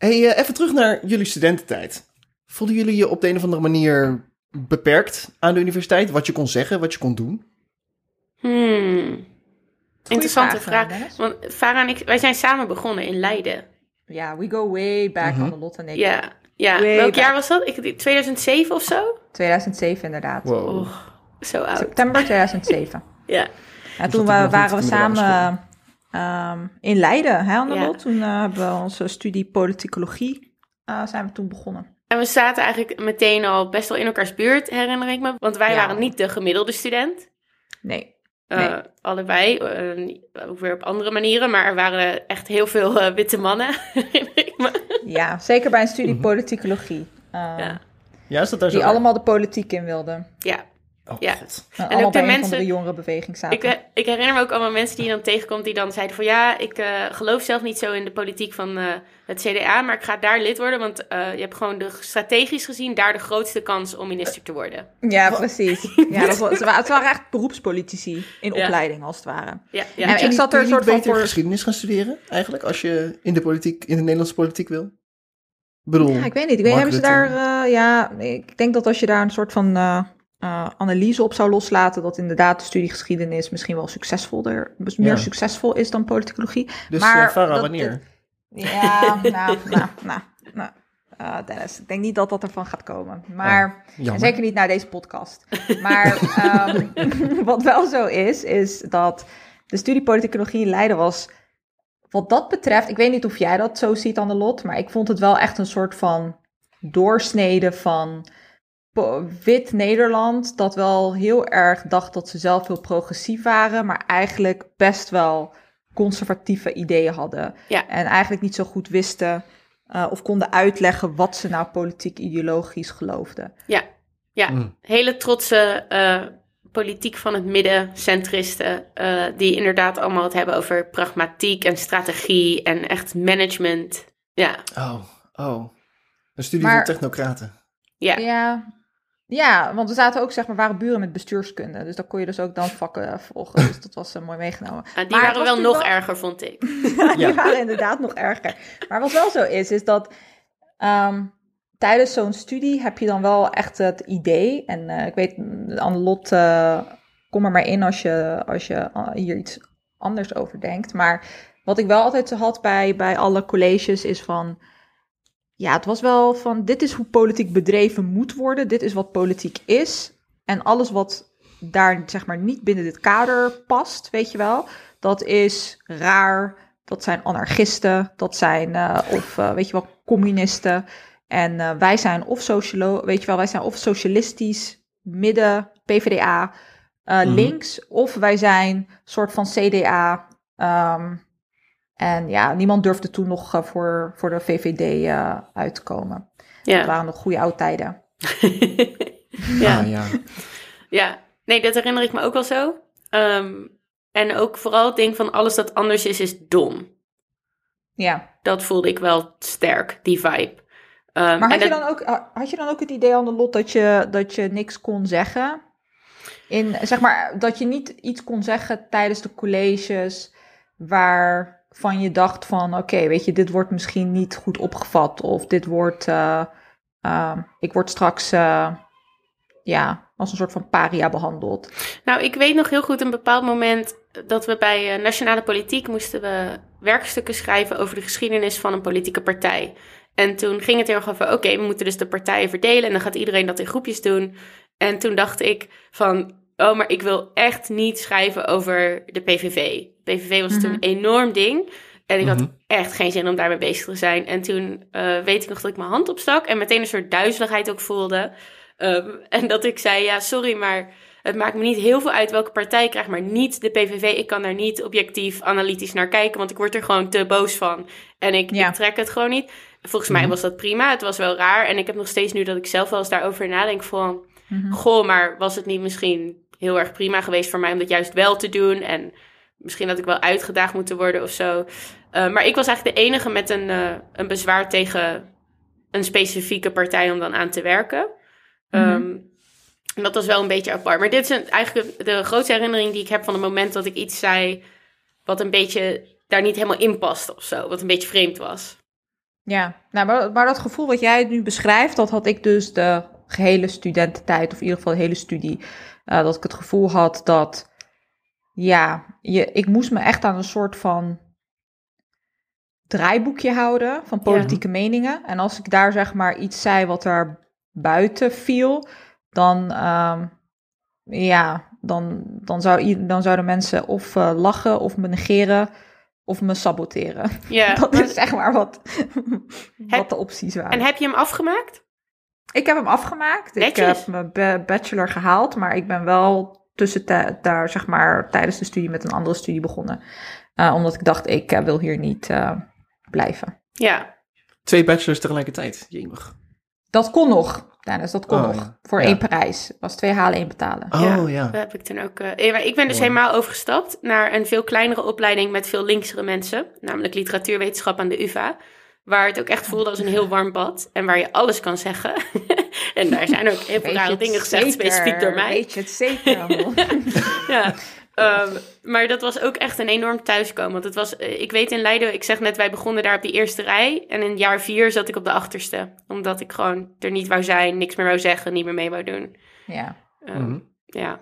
Hey, eh, even terug naar jullie studententijd. Voelden jullie je op de een of andere manier beperkt aan de universiteit? Wat je kon zeggen, wat je kon doen? Hmm. Interessante vraag. Want Farah en ik, wij zijn samen begonnen in Leiden. Ja, we go way back on the lot en ik. Ja, ja. Welk back. jaar was dat? Ik, 2007 of zo? 2007 inderdaad. Wow. Oh, zo oud. September 2007. Ja. Ja, Dus toen nog waren we samen ehm, in Leiden, hè? Ja. Toen eh, hebben we onze studie politicologie eh, zijn we toen begonnen. En we zaten eigenlijk meteen al best wel in elkaars buurt, herinner ik me. Want wij Ja. waren niet de gemiddelde student. Nee. Eh, Nee. Allebei, eh, ook weer op andere manieren. Maar er waren echt heel veel eh, witte mannen, herinner ik me. Ja, zeker bij een studie Mhm. politicologie. eh, Ja. Ja, is dat daar zo? Die allemaal de politiek in wilden. Ja, Oh, Ja. god. En ook allemaal de bij een mensen- van de jongerenbeweging zaten. ik, eh, ik herinner me ook allemaal mensen die je dan tegenkomt... die dan zeiden van ja, ik eh, geloof zelf niet zo in de politiek van eh, het CDA... maar ik ga daar lid worden, want eh, je hebt gewoon de, strategisch gezien... daar de grootste kans om minister te worden. Ja, precies. Ja, dat was, het, waren, het waren echt beroepspolitici in Ja. opleiding, als het ware. Ja, ja. En ik zat er een soort beter voor... geschiedenis gaan studeren, eigenlijk, als je in de politiek, in de Nederlandse politiek wil? Bedoel, Ja, ik weet niet. Ik weet, hebben ze daar... eh, ja, ik denk dat als je daar een soort van eh, analyse op zou loslaten... dat inderdaad de studie geschiedenis misschien wel succesvoller, meer Ja. succesvol is dan politicologie. dus maar eh, Farah, dat- wanneer? Ja, nou, nou, nou, nou. eh, Dennis, ik denk niet dat dat ervan gaat komen. Maar Oh, zeker niet naar deze podcast. Maar ehm, wat wel zo is, is dat de studie politicologie in Leiden was... Wat dat betreft, ik weet niet of jij dat zo ziet aan de lot... maar ik vond het wel echt een soort van doorsnede van wit Nederland... dat wel heel erg dacht dat ze zelf heel progressief waren... maar eigenlijk best wel conservatieve ideeën hadden. Ja. En eigenlijk niet zo goed wisten eh, of konden uitleggen... wat ze nou politiek ideologisch geloofden. Ja, ja. Mm. hele trotse eh, politiek van het midden, centristen, eh, die inderdaad allemaal het hebben over pragmatiek en strategie en echt management. Ja, Oh, oh. Een studie Maar- van technocraten. ja. Ja. Ja, want we zaten ook, zeg maar, waren buren met bestuurskunde. Dus daar kon je dus ook dan vakken eh, volgen. Dus dat was eh, mooi meegenomen. Ah, die Maar het waren wel nog erger, vond ik. Die Ja. waren inderdaad nog erger. Maar wat wel zo is, is dat ehm, tijdens zo'n studie heb je dan wel echt het idee. En eh, ik weet, Annelot, eh kom er maar in als je, als je hier iets anders over denkt. Maar wat ik wel altijd had bij, bij alle colleges is van... Ja, het was wel van, dit is hoe politiek bedreven moet worden. Dit is wat politiek is. En alles wat daar, zeg maar, niet binnen dit kader past, weet je wel... Dat is raar, dat zijn anarchisten, dat zijn, eh, of eh, weet je wel, communisten. En eh, wij zijn of socialo, weet je wel, wij zijn of socialistisch, midden, PvdA, Mhm. links, of wij zijn soort van CDA. ehm, en ja, niemand durfde toen nog eh, voor, voor de VVD eh, uit te komen. Het Ja. waren nog goede oude tijden. ja. Ah, ja. ja, nee, dat herinner ik me ook wel zo. Ehm, en ook vooral het ding van alles dat anders is, is dom. Ja, Dat voelde ik wel sterk, die vibe. Ehm, maar en had je, dat- dan ook, had je dan ook het idee aan de lot dat je, dat je niks kon zeggen? In, zeg maar, dat je niet iets kon zeggen tijdens de colleges waarvan je dacht van, oké, weet je, dit wordt misschien niet goed opgevat. Of dit wordt, eh, eh, ik word straks, eh, ja, als een soort van paria behandeld. Nou, ik weet nog heel goed een bepaald moment dat we bij eh, Nationale Politiek moesten we werkstukken schrijven over de geschiedenis van een politieke partij. En toen ging het heel erg over, oké, we moeten dus de partijen verdelen en dan gaat iedereen dat in groepjes doen. En toen dacht ik van, oh, maar ik wil echt niet schrijven over de PVV. PVV was toen Mhm. een enorm ding. En ik had Mhm. echt geen zin om daarmee bezig te zijn. En toen eh, weet ik nog dat ik mijn hand opstak en meteen een soort duizeligheid ook voelde. Ehm, en dat ik zei, ja, sorry, maar het maakt me niet heel veel uit welke partij ik krijg, maar niet de PVV. Ik kan daar niet objectief, analytisch naar kijken, want ik word er gewoon te boos van. En ik, Ja. ik trek het gewoon niet. Volgens mij Mhm. was dat prima. Het was wel raar. En ik heb nog steeds nu dat ik zelf wel eens daarover nadenk van... Mhm. Goh, maar was het niet misschien heel erg prima geweest voor mij om dat juist wel te doen? En misschien had ik wel uitgedaagd moeten worden of zo. Uh, maar ik was eigenlijk de enige met een, uh, een bezwaar tegen een specifieke partij om dan aan te werken. Mhm. Um, en dat was wel een beetje apart. Maar dit is een, eigenlijk de grootste herinnering die ik heb van het moment dat ik iets zei... wat een beetje daar niet helemaal in past of zo. Wat een beetje vreemd was. Ja, nou, maar, maar dat gevoel wat jij nu beschrijft, dat had ik dus de gehele studententijd, of in ieder geval de hele studie, uh, dat ik het gevoel had dat, ja, je, ik moest me echt aan een soort van draaiboekje houden van politieke meningen. En als ik daar zeg maar iets zei wat er buiten viel, dan, uh, ja, dan, dan, zou, dan zouden mensen of uh, lachen of me negeren of me saboteren. Ja, dat is zeg maar wat, wat de opties waren. En heb je hem afgemaakt? Ik heb hem afgemaakt. Netjes. Ik heb mijn bachelor gehaald, maar ik ben wel tussen daar zeg maar tijdens de studie met een andere studie begonnen. Uh, omdat ik dacht, ik uh, wil hier niet uh, blijven. Ja. Twee bachelors tegelijkertijd, jemig. Dat kon nog. Dennis, dat kon oh, nog. Ja. Voor ja. één prijs. Was twee halen, één betalen. Oh ja. ja. Dat heb ik toen ook. Uh, ik ben dus helemaal overgestapt naar een veel kleinere opleiding met veel linksere mensen. Namelijk literatuurwetenschap aan de UVA. Waar het ook echt voelde als een heel warm bad. En waar je alles kan zeggen. en daar zijn ook heel veel rare dingen gezegd, zeker, specifiek door mij. Weet je het zeker, Ja. Um, maar dat was ook echt een enorm thuiskomen. Want het was, ik weet in Leiden, ik zeg net, wij begonnen daar op die eerste rij. En in jaar vier zat ik op de achterste. Omdat ik gewoon er niet wou zijn, niks meer wou zeggen, niet meer mee wou doen. Ja. Um, mm -hmm. Ja.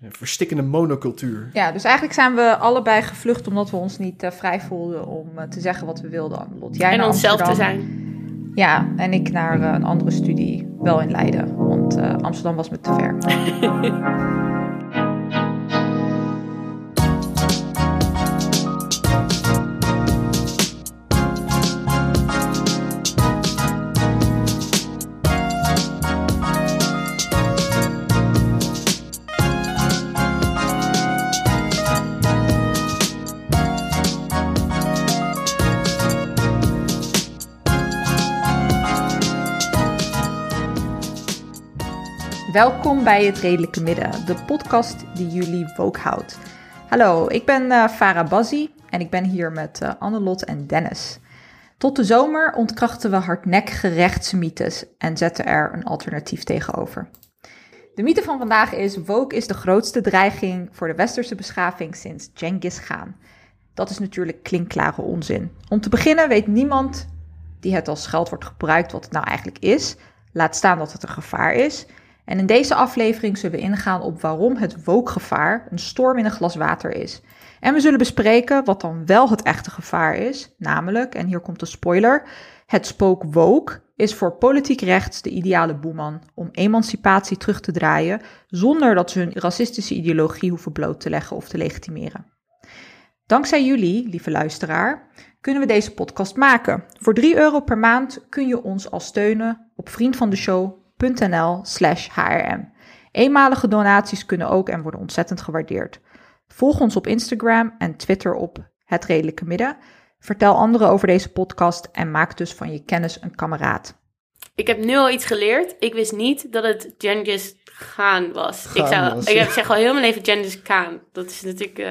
Een verstikkende monocultuur. Ja, dus eigenlijk zijn we allebei gevlucht omdat we ons niet uh, vrij voelden om uh, te zeggen wat we wilden. Lot, jij en onszelf te zijn. Ja, en ik naar uh, een andere studie, wel in Leiden. Want Amsterdam was me te ver. Welkom bij Het Redelijke Midden, de podcast die jullie woke houdt. Hallo, ik ben uh, Farah Bazzi en ik ben hier met uh, Annelot en Dennis. Tot de zomer ontkrachten we hardnekkige rechtsmythes en zetten er een alternatief tegenover. De mythe van vandaag is: woke is de grootste dreiging voor de westerse beschaving sinds Genghis Khan. Dat is natuurlijk klinkklare onzin. Om te beginnen weet niemand die het als scheldwoord gebruikt wat het nou eigenlijk is. Laat staan dat het een gevaar is. En in deze aflevering zullen we ingaan op waarom het wookgevaar een storm in een glas water is. En we zullen bespreken wat dan wel het echte gevaar is, namelijk, en hier komt de spoiler, het spook woke is voor politiek rechts de ideale boeman om emancipatie terug te draaien zonder dat ze hun racistische ideologie hoeven bloot te leggen of te legitimeren. Dankzij jullie, lieve luisteraar, kunnen we deze podcast maken. Voor 3 euro per maand kun je ons al steunen op Vriend slash hrm. Eenmalige donaties kunnen ook en worden ontzettend gewaardeerd. Volg ons op Instagram en Twitter op Het Redelijke Midden. Vertel anderen over deze podcast en maak dus van je kennis een kameraad. Ik heb nu al iets geleerd. Ik wist niet dat het Genghis Khan was. Gaan ik, zou, was, ik ja. zeg al heel mijn leven Genghis Khan. Dat is natuurlijk uh,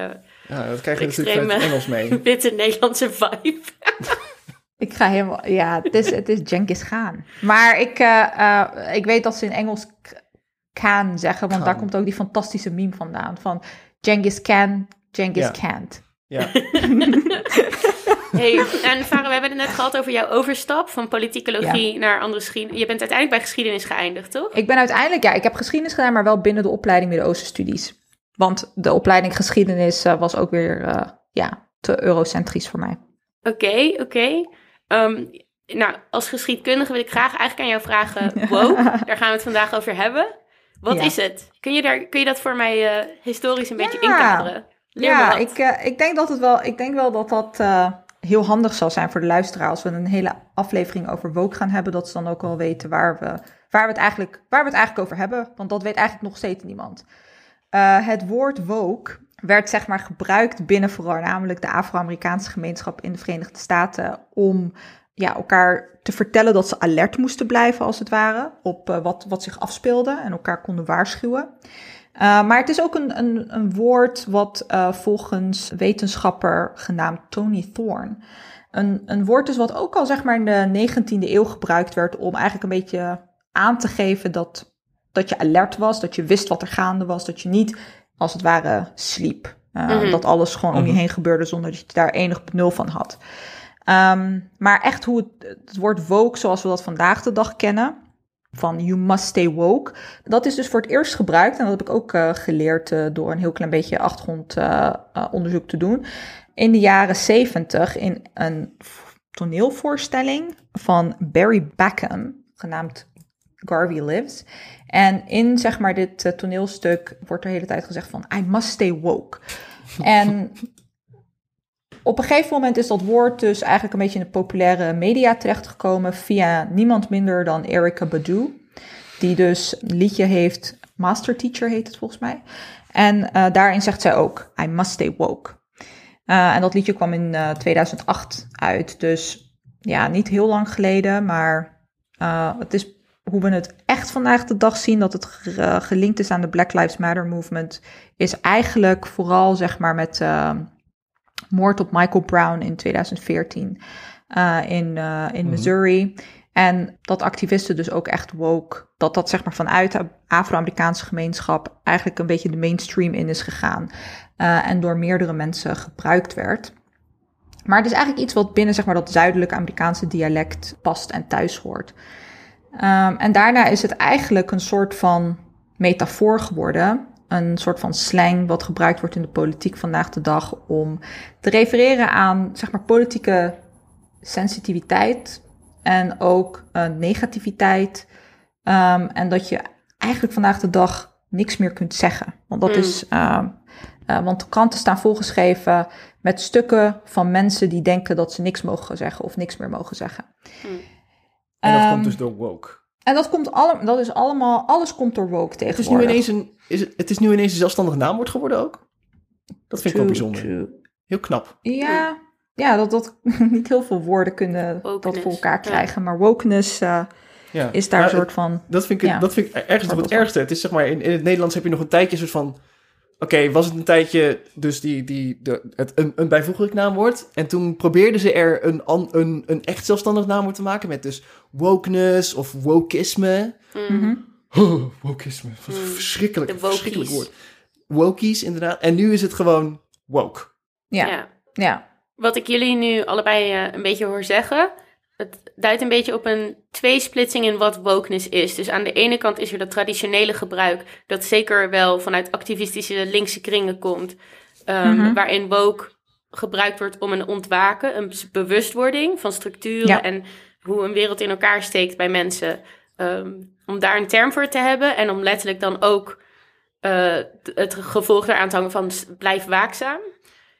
Ja, dat krijg je natuurlijk het Engels mee. witte Nederlandse vibe. Ik ga helemaal, ja, het is, het is Genghis Khan. Maar ik, uh, uh, ik weet dat ze in Engels Khan zeggen, want Khan. daar komt ook die fantastische meme vandaan. Van Genghis Khan, Genghis Ja. can't. Ja. Hey, en Farah, we hebben het net gehad over jouw overstap van politicologie naar andere geschiedenis. Je bent uiteindelijk bij geschiedenis geëindigd, toch? Ik ben uiteindelijk, ja, ik heb geschiedenis gedaan, maar wel binnen de opleiding Midden-Oosten studies. Want de opleiding geschiedenis uh, was ook weer, uh, ja, te eurocentrisch voor mij. Oké, okay, oké. Okay. Um, nou, als geschiedkundige wil ik graag eigenlijk aan jou vragen, wow, daar gaan we het vandaag over hebben. Wat Ja. is het? Kun je, daar, kun je dat voor mij uh, historisch een beetje Ja. inkaderen? Leer ja, ik, uh, ik denk dat het wel, ik denk wel dat dat uh, heel handig zal zijn voor de luisteraar als we een hele aflevering over woke gaan hebben, dat ze dan ook wel weten waar we, waar we, het, eigenlijk, waar we het eigenlijk over hebben. Want dat weet eigenlijk nog steeds niemand. Het woord woke werd zeg maar gebruikt binnen voornamelijk de Afro-Amerikaanse gemeenschap in de Verenigde Staten om ja, elkaar te vertellen dat ze alert moesten blijven, als het ware, op uh, wat, wat zich afspeelde en elkaar konden waarschuwen. Uh, maar het is ook een, een, een woord wat uh, volgens wetenschapper genaamd Tony Thorne. Een, een woord is wat ook al zeg maar in de 19e eeuw gebruikt werd om eigenlijk een beetje aan te geven dat, dat je alert was, dat je wist wat er gaande was, dat je niet als het ware sliep. Uh, mm -hmm. Dat alles gewoon om je heen gebeurde zonder dat je daar enig benul van had. Ehm, maar echt hoe het, het woord woke, zoals we dat vandaag de dag kennen, van you must stay woke, dat is dus voor het eerst gebruikt. En dat heb ik ook uh, geleerd uh, door een heel klein beetje achtergrondonderzoek uh, te doen. In de jaren zeventig in een toneelvoorstelling van Barry Backham, genaamd Garvey Lives. En in zeg maar dit toneelstuk wordt er de hele tijd gezegd van I must stay woke. En op een gegeven moment is dat woord dus eigenlijk een beetje in de populaire media terechtgekomen via niemand minder dan Erica Badu, die dus een liedje heeft, Master Teacher heet het volgens mij. En uh, daarin zegt zij ook, I must stay woke. Uh, en dat liedje kwam in uh, 2008 uit, dus ja, niet heel lang geleden, maar het is hoe we het echt vandaag de dag zien, dat het gelinkt is aan de Black Lives Matter movement, is eigenlijk vooral zeg maar met moord op Michael Brown in 2014 uh, in, uh, in Missouri. En dat activisten dus ook echt woke, dat dat zeg maar vanuit de Afro-Amerikaanse gemeenschap eigenlijk een beetje de mainstream in is gegaan. Uh, en door meerdere mensen gebruikt werd. Maar het is eigenlijk iets wat binnen zeg maar, dat zuidelijke Amerikaanse dialect past en thuis hoort. Um, en daarna is het eigenlijk een soort van metafoor geworden een soort van slang wat gebruikt wordt in de politiek vandaag de dag om te refereren aan zeg maar politieke sensitiviteit en ook uh, negativiteit. Um, en dat je eigenlijk vandaag de dag niks meer kunt zeggen. Want dat mm. is. Uh, uh, want de kranten staan volgeschreven met stukken van mensen die denken dat ze niks mogen zeggen of niks meer mogen zeggen. Mm. En dat um, komt dus door woke. En dat komt allemaal, dat is allemaal, alles komt door woke tegenwoordig. Het is nu ineens een, is het, het is nu ineens een zelfstandig naamwoord geworden ook. Dat vind ik wel bijzonder. True. Heel knap. Ja, ja dat, dat niet heel veel woorden kunnen wokeness. dat voor elkaar krijgen. Ja. Maar wokeness uh, ja. is daar een soort van... Dat vind ik, ja, dat vind ik ergens nog het ergste. Het is zeg maar, in, in het Nederlands heb je nog een tijdje soort van Oké, okay, was het een tijdje dus die, die, de, het, een, een bijvoeglijk naamwoord. En toen probeerden ze er een, een, een echt zelfstandig naamwoord te maken met dus wokeness of wokisme. Mm. Oh, wokisme, wat een mm. verschrikkelijk, verschrikkelijk woord. Wokies, inderdaad. En nu is het gewoon woke. Ja, ja. ja. Wat ik jullie nu allebei uh, een beetje hoor zeggen, het duidt een beetje op een tweesplitsing in wat wokeness is. Dus aan de ene kant is er dat traditionele gebruik, dat zeker wel vanuit activistische linkse kringen komt, um, mm-hmm. waarin woke gebruikt wordt om een ontwaken, een bewustwording van structuren ja. en hoe een wereld in elkaar steekt bij mensen. Um, om daar een term voor te hebben en om letterlijk dan ook uh, het gevolg eraan te hangen van blijf waakzaam.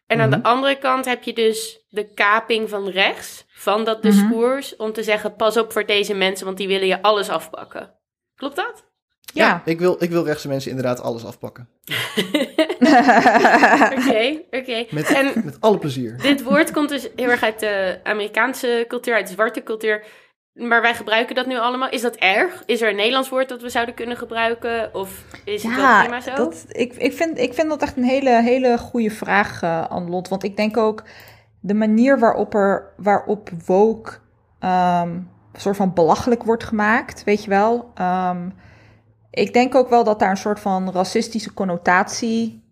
En aan de mhm. andere kant heb je dus de kaping van rechts van dat mhm. discours om te zeggen pas op voor deze mensen, want die willen je alles afpakken. Klopt dat? Ja, ja ik, wil, ik wil rechtse mensen inderdaad alles afpakken. Oké, oké. Met, met alle plezier. Dit woord komt dus heel erg uit de Amerikaanse cultuur, uit de zwarte cultuur. Maar wij gebruiken dat nu allemaal. Is dat erg? Is er een Nederlands woord dat we zouden kunnen gebruiken? Of is het wel prima zo? Dat, ik, ik, vind, ik vind dat echt een hele, hele goede vraag, uh, Anne-Lot. Want ik denk ook de manier waarop, er, waarop woke um, een soort van belachelijk wordt gemaakt, weet je wel. Um, ik denk ook wel dat daar een soort van racistische connotatie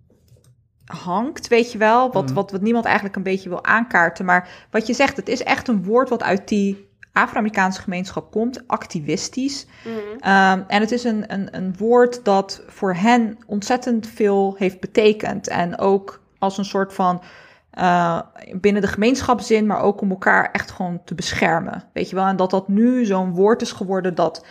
hangt, weet je wel. Wat, mm. wat, wat niemand eigenlijk een beetje wil aankaarten. Maar wat je zegt, het is echt een woord wat uit die Afro-Amerikaanse gemeenschap komt, activistisch. Mm. Um, en het is een, een, een woord dat voor hen ontzettend veel heeft betekend. En ook als een soort van uh, binnen de gemeenschapszin, maar ook om elkaar echt gewoon te beschermen. Weet je wel? En dat dat nu zo'n woord is geworden dat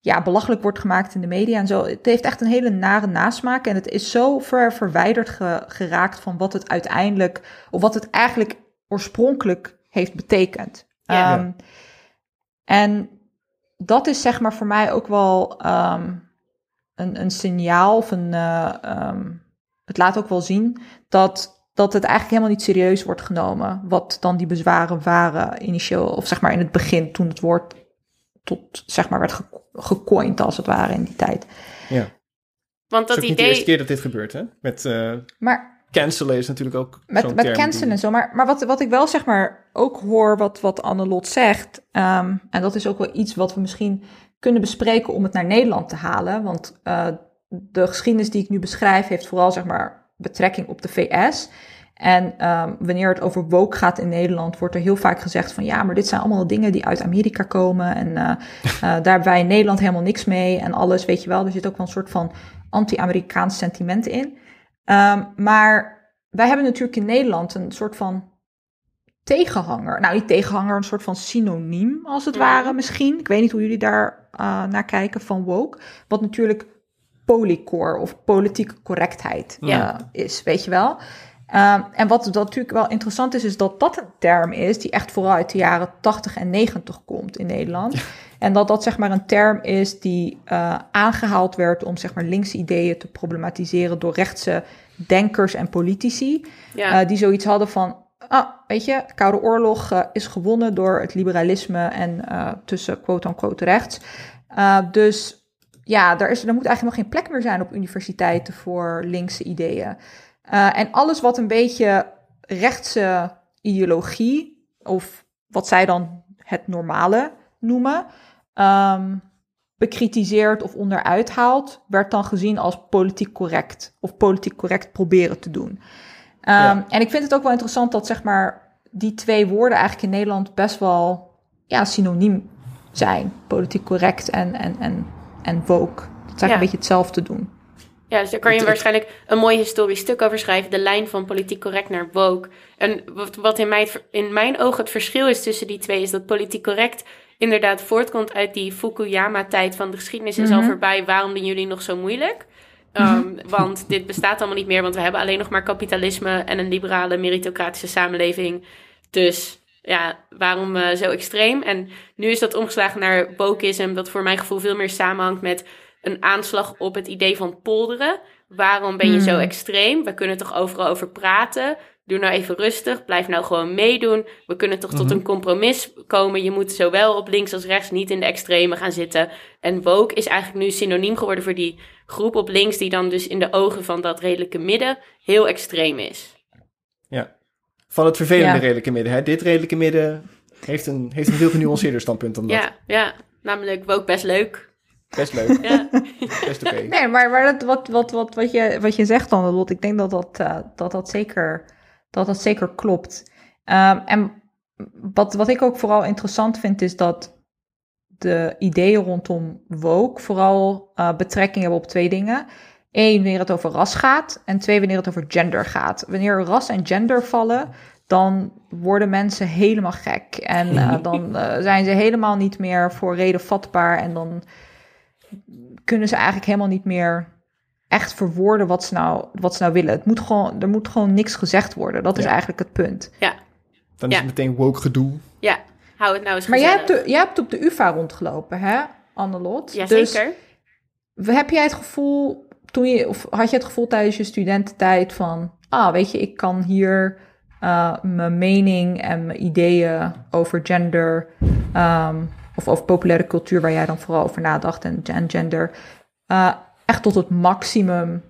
ja, belachelijk wordt gemaakt in de media en zo. Het heeft echt een hele nare nasmaak. En het is zo ver verwijderd ge geraakt van wat het uiteindelijk, of wat het eigenlijk oorspronkelijk heeft betekend. Ja. Um, en dat is zeg maar voor mij ook wel um, een, een signaal of een. Uh, um, het laat ook wel zien dat, dat het eigenlijk helemaal niet serieus wordt genomen. Wat dan die bezwaren waren initieel, of zeg maar in het begin, toen het woord tot zeg maar werd ge gecoind als het ware in die tijd. Ja. Want dat het is idee... niet de eerste keer dat dit gebeurt, hè? Met, uh, maar cancelen is natuurlijk ook. Met, met cancelen en zo. Maar, maar wat, wat ik wel zeg maar ook hoor, wat, wat Annelot zegt. Um, en dat is ook wel iets wat we misschien kunnen bespreken om het naar Nederland te halen. Want uh, de geschiedenis die ik nu beschrijf, heeft vooral zeg maar betrekking op de VS. En ehm, wanneer het over woke gaat in Nederland, wordt er heel vaak gezegd van ja, maar dit zijn allemaal dingen die uit Amerika komen. En uh, daar hebben wij in Nederland helemaal niks mee en alles, weet je wel. Er zit ook wel een soort van anti-Amerikaans sentiment in. Um, maar wij hebben natuurlijk in Nederland een soort van tegenhanger. Nou, niet tegenhanger, een soort van synoniem als het ware misschien. Ik weet niet hoe jullie daar uh, naar kijken van woke. Wat natuurlijk polycore of politieke correctheid ja. uh, is, weet je wel. Um, en wat dat natuurlijk wel interessant is, is dat dat een term is die echt vooral uit de jaren 80 en 90 komt in Nederland. En dat dat zeg maar een term is die uh, aangehaald werd om zeg maar linkse ideeën te problematiseren door rechtse denkers en politici. Ja. Uh, die zoiets hadden van, ah, weet je, de Koude Oorlog is gewonnen door het liberalisme en tussen quote-unquote rechts. dus ja, er, is, er moet eigenlijk nog geen plek meer zijn op universiteiten voor linkse ideeën. Uh, en alles wat een beetje rechtse ideologie, of wat zij dan het normale noemen, um, bekritiseert of onderuit haalt, werd dan gezien als politiek correct. Of politiek correct proberen te doen. Um, ja. En ik vind het ook wel interessant dat zeg maar die twee woorden eigenlijk in Nederland best wel ja, synoniem zijn. Politiek correct en, en, en, en woke. Dat is eigenlijk ja. een beetje hetzelfde doen. Ja, dus daar kan je waarschijnlijk een mooi historisch stuk over schrijven. De lijn van politiek correct naar woke. En wat, wat in, mijn, in mijn ogen het verschil is tussen die twee... is dat politiek correct inderdaad voortkomt uit die Fukuyama-tijd... van de geschiedenis is mm -hmm. al voorbij, waarom doen jullie nog zo moeilijk? Um, want dit bestaat allemaal niet meer... want we hebben alleen nog maar kapitalisme... en een liberale meritocratische samenleving. Dus ja, waarom uh, zo extreem? En nu is dat omgeslagen naar wokeism... dat voor mijn gevoel veel meer samenhangt met een aanslag op het idee van polderen. Waarom ben je zo extreem? We kunnen toch overal over praten? Doe nou even rustig. Blijf nou gewoon meedoen. We kunnen toch tot een compromis komen. Je moet zowel op links als rechts niet in de extreme gaan zitten. En woke is eigenlijk nu synoniem geworden voor die groep op links, die dan dus in de ogen van dat redelijke midden heel extreem is. Van het vervelende ja. redelijke midden. Hè? Dit redelijke midden heeft een, heeft een veel genuanceerder standpunt dan dat. Ja, ja, namelijk woke best leuk. Best leuk. Ja. Best oké. Okay. Nee, maar, maar dat, wat, wat, wat, wat, je, wat je zegt dan, Lot, ik denk dat dat, uh, dat, dat, zeker, dat, dat zeker klopt. Um, en wat, wat ik ook vooral interessant vind, is dat de ideeën rondom woke vooral uh, betrekking hebben op twee dingen. Eén, wanneer het over ras gaat. En twee, wanneer het over gender gaat. Wanneer ras en gender vallen, dan worden mensen helemaal gek. En uh, dan uh, zijn ze helemaal niet meer voor reden vatbaar. En dan kunnen ze eigenlijk helemaal niet meer echt verwoorden wat ze nou, wat ze nou willen. Het moet gewoon, er moet gewoon niks gezegd worden. Dat is eigenlijk het punt. Ja. Dan is ja. het meteen woke gedoe. Ja, hou het nou eens Maar jij hebt, de, jij hebt op de UvA rondgelopen, hè, Annelot? Ja, dus zeker. heb jij het gevoel, toen je, of had je het gevoel tijdens je studententijd van... Ah, weet je, ik kan hier uh, mijn mening en mijn ideeën over gender... Um, of over populaire cultuur, waar jij dan vooral over nadacht, en, en gender, uh, echt tot het maximum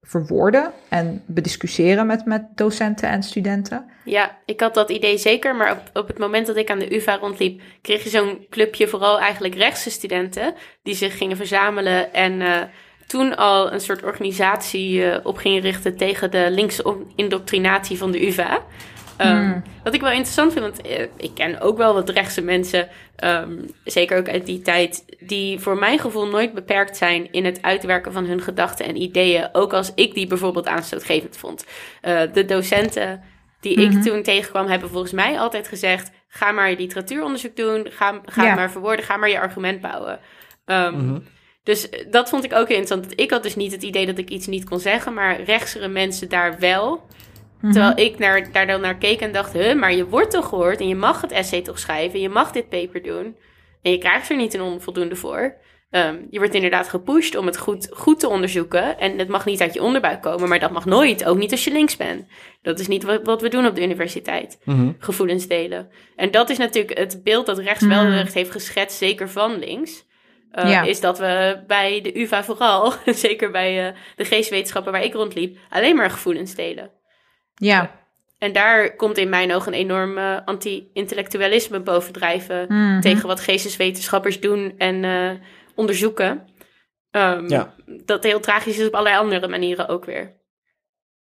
verwoorden en bediscussiëren met, met docenten en studenten? Ja, ik had dat idee zeker, maar op, op het moment dat ik aan de UvA rondliep, kreeg je zo'n clubje vooral eigenlijk rechtse studenten die zich gingen verzamelen en uh, toen al een soort organisatie uh, op gingen richten tegen de linkse indoctrinatie van de UvA. Um, hmm. Wat ik wel interessant vind, want uh, ik ken ook wel wat rechtse mensen, um, zeker ook uit die tijd, die voor mijn gevoel nooit beperkt zijn in het uitwerken van hun gedachten en ideeën, ook als ik die bijvoorbeeld aanstootgevend vond. Uh, de docenten die ik toen tegenkwam, hebben volgens mij altijd gezegd: ga maar je literatuuronderzoek doen, ga, ga ja. maar verwoorden, ga maar je argument bouwen. Um, mm-hmm. Dus dat vond ik ook interessant. Ik had dus niet het idee dat ik iets niet kon zeggen, maar rechtsere mensen daar wel. Mm-hmm. Terwijl ik naar, daar dan naar keek en dacht, huh, maar je wordt toch gehoord en je mag het essay toch schrijven, je mag dit paper doen. En je krijgt er niet een onvoldoende voor. Um, je wordt inderdaad gepusht om het goed, goed te onderzoeken. En het mag niet uit je onderbuik komen, maar dat mag nooit. Ook niet als je links bent. Dat is niet wat, wat we doen op de universiteit. Mm-hmm. Gevoelens delen. En dat is natuurlijk het beeld dat rechts mm-hmm. wel recht heeft geschetst, zeker van links. Uh, ja. Is dat we bij de UvA vooral, zeker bij uh, de geestwetenschappen waar ik rondliep, alleen maar gevoelens delen. Ja. En daar komt in mijn ogen een enorm uh, anti-intellectualisme bovendrijven mm-hmm. tegen wat geesteswetenschappers doen en uh, onderzoeken. Um, ja. Dat heel tragisch is op allerlei andere manieren ook weer.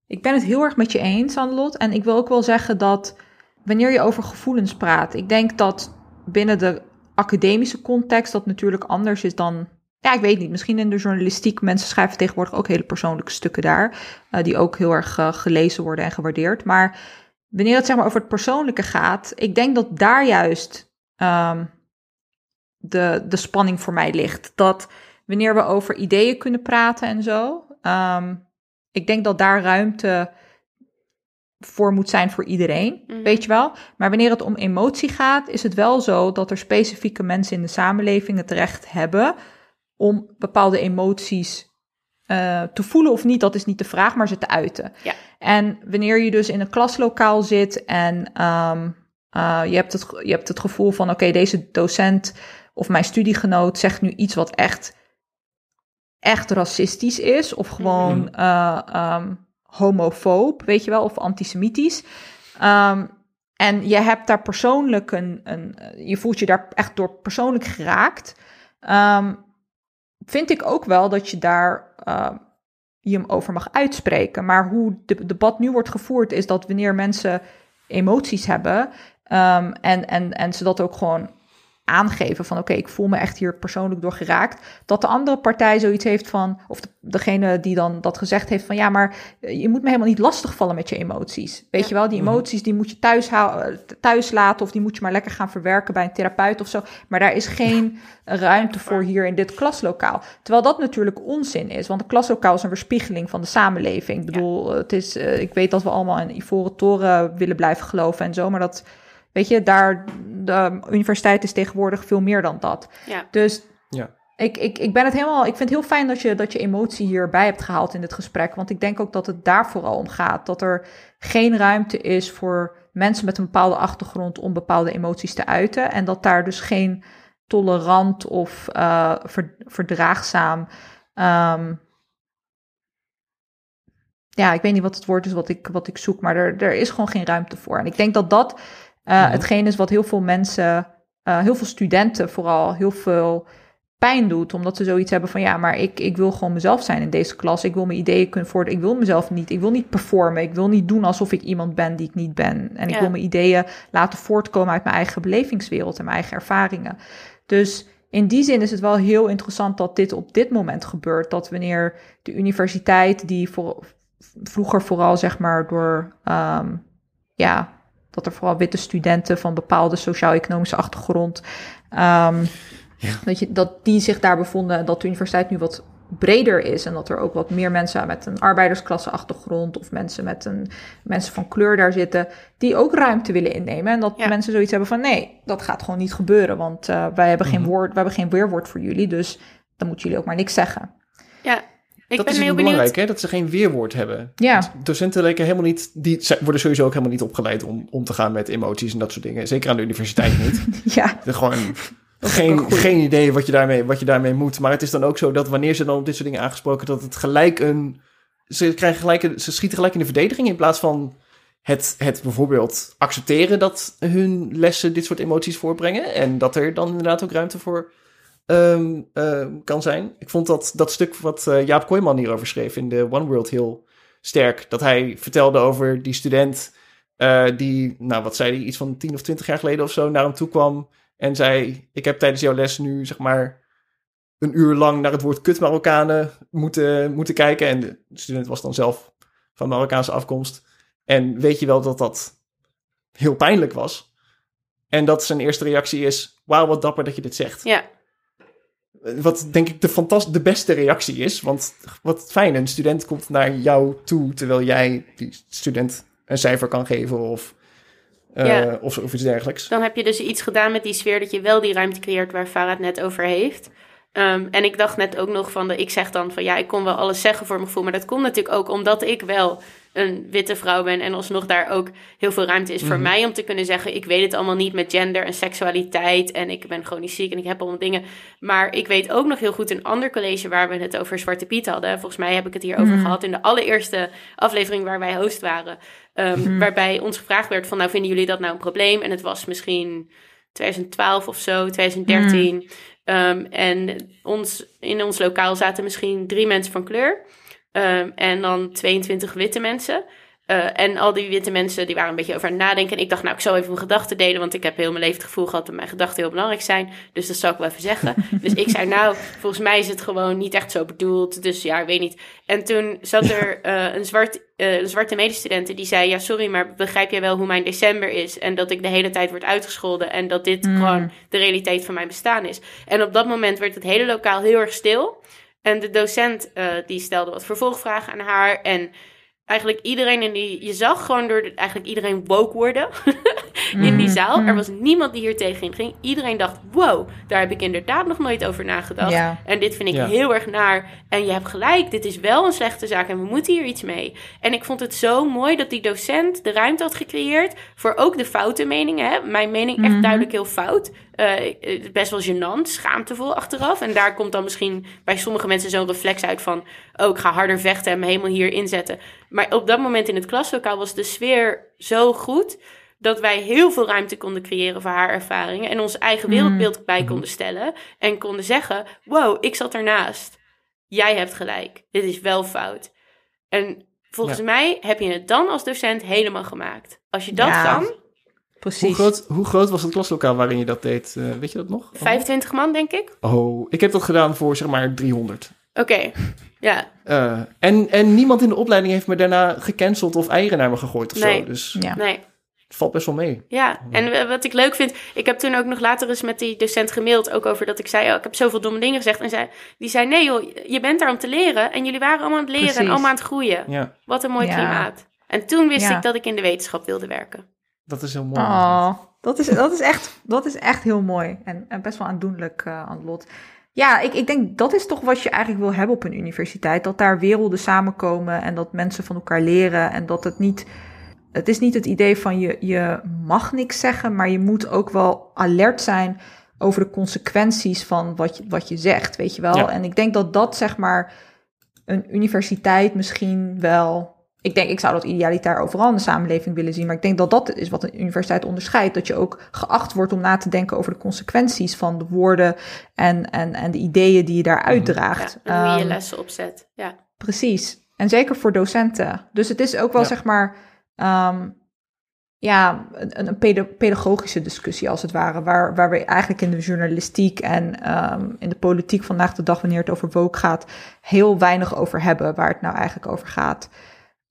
ik ben het heel erg met je eens, Annelot. En ik wil ook wel zeggen dat wanneer je over gevoelens praat, ik denk dat binnen de academische context dat natuurlijk anders is dan. Ja, ik weet niet. Misschien in de journalistiek. Mensen schrijven tegenwoordig ook hele persoonlijke stukken daar. Uh, die ook heel erg uh, gelezen worden en gewaardeerd. Maar wanneer het zeg maar over het persoonlijke gaat. Ik denk dat daar juist um, de, de spanning voor mij ligt. Dat wanneer we over ideeën kunnen praten en zo. Um, ik denk dat daar ruimte voor moet zijn voor iedereen, Mhm. weet je wel. Maar wanneer het om emotie gaat, is het wel zo dat er specifieke mensen in de samenleving het recht hebben om bepaalde emoties uh, te voelen of niet, dat is niet de vraag, maar ze te uiten. Ja. En wanneer je dus in een klaslokaal zit en um, uh, je, hebt het, je hebt het gevoel van: oké, okay, deze docent of mijn studiegenoot zegt nu iets wat echt, echt racistisch is, of gewoon Mhm. uh, um, homofoob, weet je wel, of antisemitisch. Um, en je hebt daar persoonlijk een, een, je voelt je daar echt door persoonlijk geraakt. Um, vind ik ook wel dat je daar uh, je hem over mag uitspreken. Maar hoe de debat nu wordt gevoerd, is dat wanneer mensen emoties hebben en, en, en ze dat ook gewoon aangeven van oké, okay, ik voel me echt hier persoonlijk door geraakt, dat de andere partij zoiets heeft van, of de, degene die dan dat gezegd heeft van ja, maar je moet me helemaal niet lastigvallen met je emoties. Weet Ja. je wel, die emoties die moet je thuis, thuis laten of die moet je maar lekker gaan verwerken bij een therapeut of zo. Maar daar is geen ruimte voor hier in dit klaslokaal. Terwijl dat natuurlijk onzin is, want een klaslokaal is een weerspiegeling van de samenleving. Ik bedoel, ja. het is, uh, ik weet dat we allemaal in Ivoren Toren willen blijven geloven en zo, maar dat Weet je, daar, de universiteit is tegenwoordig veel meer dan dat. Ja. Dus Ja. ik, ik, ik ben het helemaal. Ik vind het heel fijn dat je, dat je emotie hierbij hebt gehaald in dit gesprek. Want ik denk ook dat het daar vooral om gaat. Dat er geen ruimte is voor mensen met een bepaalde achtergrond om bepaalde emoties te uiten. En dat daar dus geen tolerant of uh, ver, verdraagzaam. Um, ja, ik weet niet wat het woord is wat ik, wat ik zoek, maar er, er is gewoon geen ruimte voor. En ik denk dat dat uh, Mhm. hetgeen is wat heel veel mensen, uh, heel veel studenten vooral, heel veel pijn doet. Omdat ze zoiets hebben van ja, maar ik, ik wil gewoon mezelf zijn in deze klas. Ik wil mijn ideeën kunnen voort. Ik wil mezelf niet. Ik wil niet performen. Ik wil niet doen alsof ik iemand ben die ik niet ben. En ik Ja. wil mijn ideeën laten voortkomen uit mijn eigen belevingswereld en mijn eigen ervaringen. Dus in die zin is het wel heel interessant dat dit op dit moment gebeurt. Dat wanneer de universiteit, die voor, vroeger vooral zeg maar door, um, ja, dat er vooral witte studenten van bepaalde sociaal-economische achtergrond, um, Ja. dat, je, dat die zich daar bevonden en dat de universiteit nu wat breder is en dat er ook wat meer mensen met een arbeidersklasse achtergrond of mensen met een mensen van kleur daar zitten die ook ruimte willen innemen en dat Ja. mensen zoiets hebben van nee dat gaat gewoon niet gebeuren want uh, wij hebben geen Mhm. woord wij hebben geen weerwoord voor jullie dus dan moeten jullie ook maar niks zeggen Ja, ik dat ben is heel heel benieuwd. belangrijk, hè? dat ze geen weerwoord hebben. ja Docenten lijken helemaal niet, die worden sowieso ook helemaal niet opgeleid om om te gaan met emoties en dat soort dingen. Zeker aan de universiteit niet. ja Er gewoon geen, geen idee wat je, daarmee, wat je daarmee moet. Maar het is dan ook zo dat wanneer ze dan op dit soort dingen aangesproken, dat het gelijk een. Ze, krijgen gelijk een, ze schieten gelijk in de verdediging in plaats van het, het bijvoorbeeld accepteren dat hun lessen dit soort emoties voorbrengen. En dat er dan inderdaad ook ruimte voor ehm, ehm, kan zijn. Ik vond dat, dat stuk wat eh, Jaap Kooijman hierover schreef in de One World heel sterk. Dat hij vertelde over die student eh, die, nou wat zei hij, iets van 10 of 20 jaar geleden of zo naar hem toe kwam. En zei, ik heb tijdens jouw les nu zeg maar een uur lang naar het woord kut Marokkanen moeten, moeten kijken. En de student was dan zelf van Marokkaanse afkomst. En weet je wel dat dat heel pijnlijk was? En dat zijn eerste reactie is, wauw wat dapper dat je dit zegt. Ja, Wat denk ik de, fantast de beste reactie is. Want wat fijn, een student komt naar jou toe terwijl jij die student een cijfer kan geven of, eh, Ja. of, of iets dergelijks. dan heb je dus iets gedaan met die sfeer dat je wel die ruimte creëert waar Farah het net over heeft. Ehm, en ik dacht net ook nog van, de, ik zeg dan van ja, ik kon wel alles zeggen voor mijn gevoel. Maar dat komt natuurlijk ook omdat ik wel een witte vrouw ben. En alsnog daar ook heel veel ruimte is voor Mhm. mij om te kunnen zeggen: Ik weet het allemaal niet met gender en seksualiteit. En ik ben chronisch ziek en ik heb allemaal dingen. Maar ik weet ook nog heel goed een ander college waar we het over Zwarte Piet hadden. Volgens mij heb ik het hierover Mhm. gehad in de allereerste aflevering waar wij host waren. Ehm, Mhm. Waarbij ons gevraagd werd: van, Nou, vinden jullie dat nou een probleem? En het was misschien 2012 of zo, 2013. Ehm, en ons, in ons lokaal zaten misschien drie mensen van kleur. Ehm, en dan 22 witte mensen. Eh, en al die witte mensen die waren een beetje over aan het nadenken. En ik dacht, nou, ik zal even mijn gedachten delen. Want ik heb heel mijn leven het gevoel gehad dat mijn gedachten heel belangrijk zijn. Dus dat zal ik wel even zeggen. dus ik zei, nou, volgens mij is het gewoon niet echt zo bedoeld. Dus ja, ik weet niet. En toen zat er eh, een, zwart, uh, een zwarte medestudent die zei... Ja, sorry, maar begrijp jij wel hoe mijn december is? En dat ik de hele tijd word uitgescholden. En dat dit gewoon de realiteit van mijn bestaan is. En op dat moment werd het hele lokaal heel erg stil. En de docent die stelde wat vervolgvragen aan haar. En eigenlijk iedereen in die... Je zag gewoon door de, eigenlijk iedereen woke worden in die zaal. Er was niemand die hier tegenin ging. Iedereen dacht, wow, daar heb ik inderdaad nog nooit over nagedacht. En dit vind ik heel erg naar. En je hebt gelijk, dit is wel een slechte zaak en we moeten hier iets mee. En ik vond het zo mooi dat die docent de ruimte had gecreëerd voor ook de foute meningen. Hè? Mijn mening echt duidelijk heel fout. Eh, best wel gênant, schaamtevol achteraf. En daar komt dan misschien bij sommige mensen zo'n reflex uit van... oh, ik ga harder vechten en me helemaal hier inzetten. Maar op dat moment in het klaslokaal was de sfeer zo goed... dat wij heel veel ruimte konden creëren voor haar ervaringen... en ons eigen wereldbeeld bij konden stellen... en konden zeggen, wow, ik zat ernaast. Jij hebt gelijk, dit is wel fout. En volgens Ja. mij heb je het dan als docent helemaal gemaakt. Als je dat Ja. kan, Precies. Hoe groot, hoe groot was het klaslokaal waarin je dat deed? Eh, weet je dat nog? 25 man denk ik. Oh, ik heb dat gedaan voor zeg maar 300. Oké, ja. Eh, en, en niemand in de opleiding heeft me daarna gecanceld of eieren naar me gegooid of Nee. zo. Dus Ja. Nee, het valt best wel mee. ja. En eh, wat ik leuk vind, ik heb toen ook nog later eens met die docent gemaild, ook over dat ik zei, oh, ik heb zoveel domme dingen gezegd. En zij, die zei, nee joh, je bent daar om te leren. En jullie waren allemaal aan het leren en allemaal aan het groeien. Ja, Wat een mooi Ja. klimaat. En toen wist Ja. ik dat ik in de wetenschap wilde werken. Dat is heel mooi. Oh, dat is, dat is, echt, dat is echt heel mooi. En, en best wel aandoenlijk eh, aan het lot. Ja, ik, ik denk dat is toch wat je eigenlijk wil hebben op een universiteit. Dat daar werelden samenkomen en dat mensen van elkaar leren. En dat het niet. Het is niet het idee van je, je mag niks zeggen, maar je moet ook wel alert zijn over de consequenties van wat je, wat je zegt, weet je wel. Ja. En ik denk dat dat zeg maar een universiteit misschien wel. Ik denk, ik zou dat idealitair overal in de samenleving willen zien. Maar ik denk dat dat is wat een universiteit onderscheidt. Dat je ook geacht wordt om na te denken over de consequenties van de woorden en, en, en de ideeën die je daar Ja, uitdraagt. en hoe je je Ehm, lessen opzet. Ja. Precies. En zeker voor docenten. Dus het is ook wel, Ja. zeg maar, ehm, ja, een, een peda- pedagogische discussie als het ware. Waar, waar we eigenlijk in de journalistiek en ehm, in de politiek vandaag de dag, wanneer het over woke gaat, heel weinig over hebben waar het nou eigenlijk over gaat.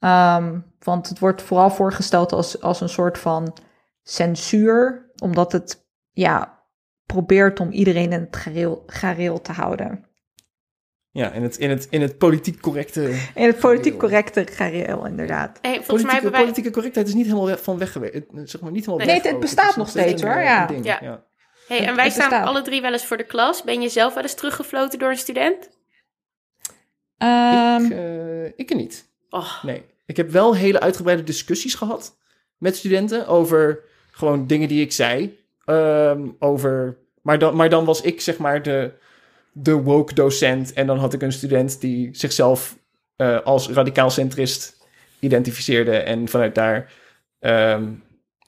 Ehm, want het wordt vooral voorgesteld als, als een soort van censuur, omdat het, ja, probeert om iedereen in het gareel, gareel te houden. Ja, in het, in het, in het politiek correcte... In het politiek Gareel. correcte gareel, inderdaad. Hey, volgens mij Politieke, hebben wij... politieke correctheid is niet helemaal van weg geweest. Het- Zeg maar niet helemaal Nee, weg het ook. bestaat nog steeds, hoor, eh, ja. ding, Ja. ja. Hey, Het- en wij het staan bestaat. alle drie wel eens voor de klas. Ben je zelf wel eens teruggefloten door een student? Ehm, Ik, eh, ik niet. Oh, Nee. Ik heb wel hele uitgebreide discussies gehad met studenten over gewoon dingen die ik zei. Ehm, over, maar, dan, maar dan was ik zeg maar de, de woke docent. En dan had ik een student die zichzelf eh, als radicaal centrist identificeerde. En vanuit daar ehm,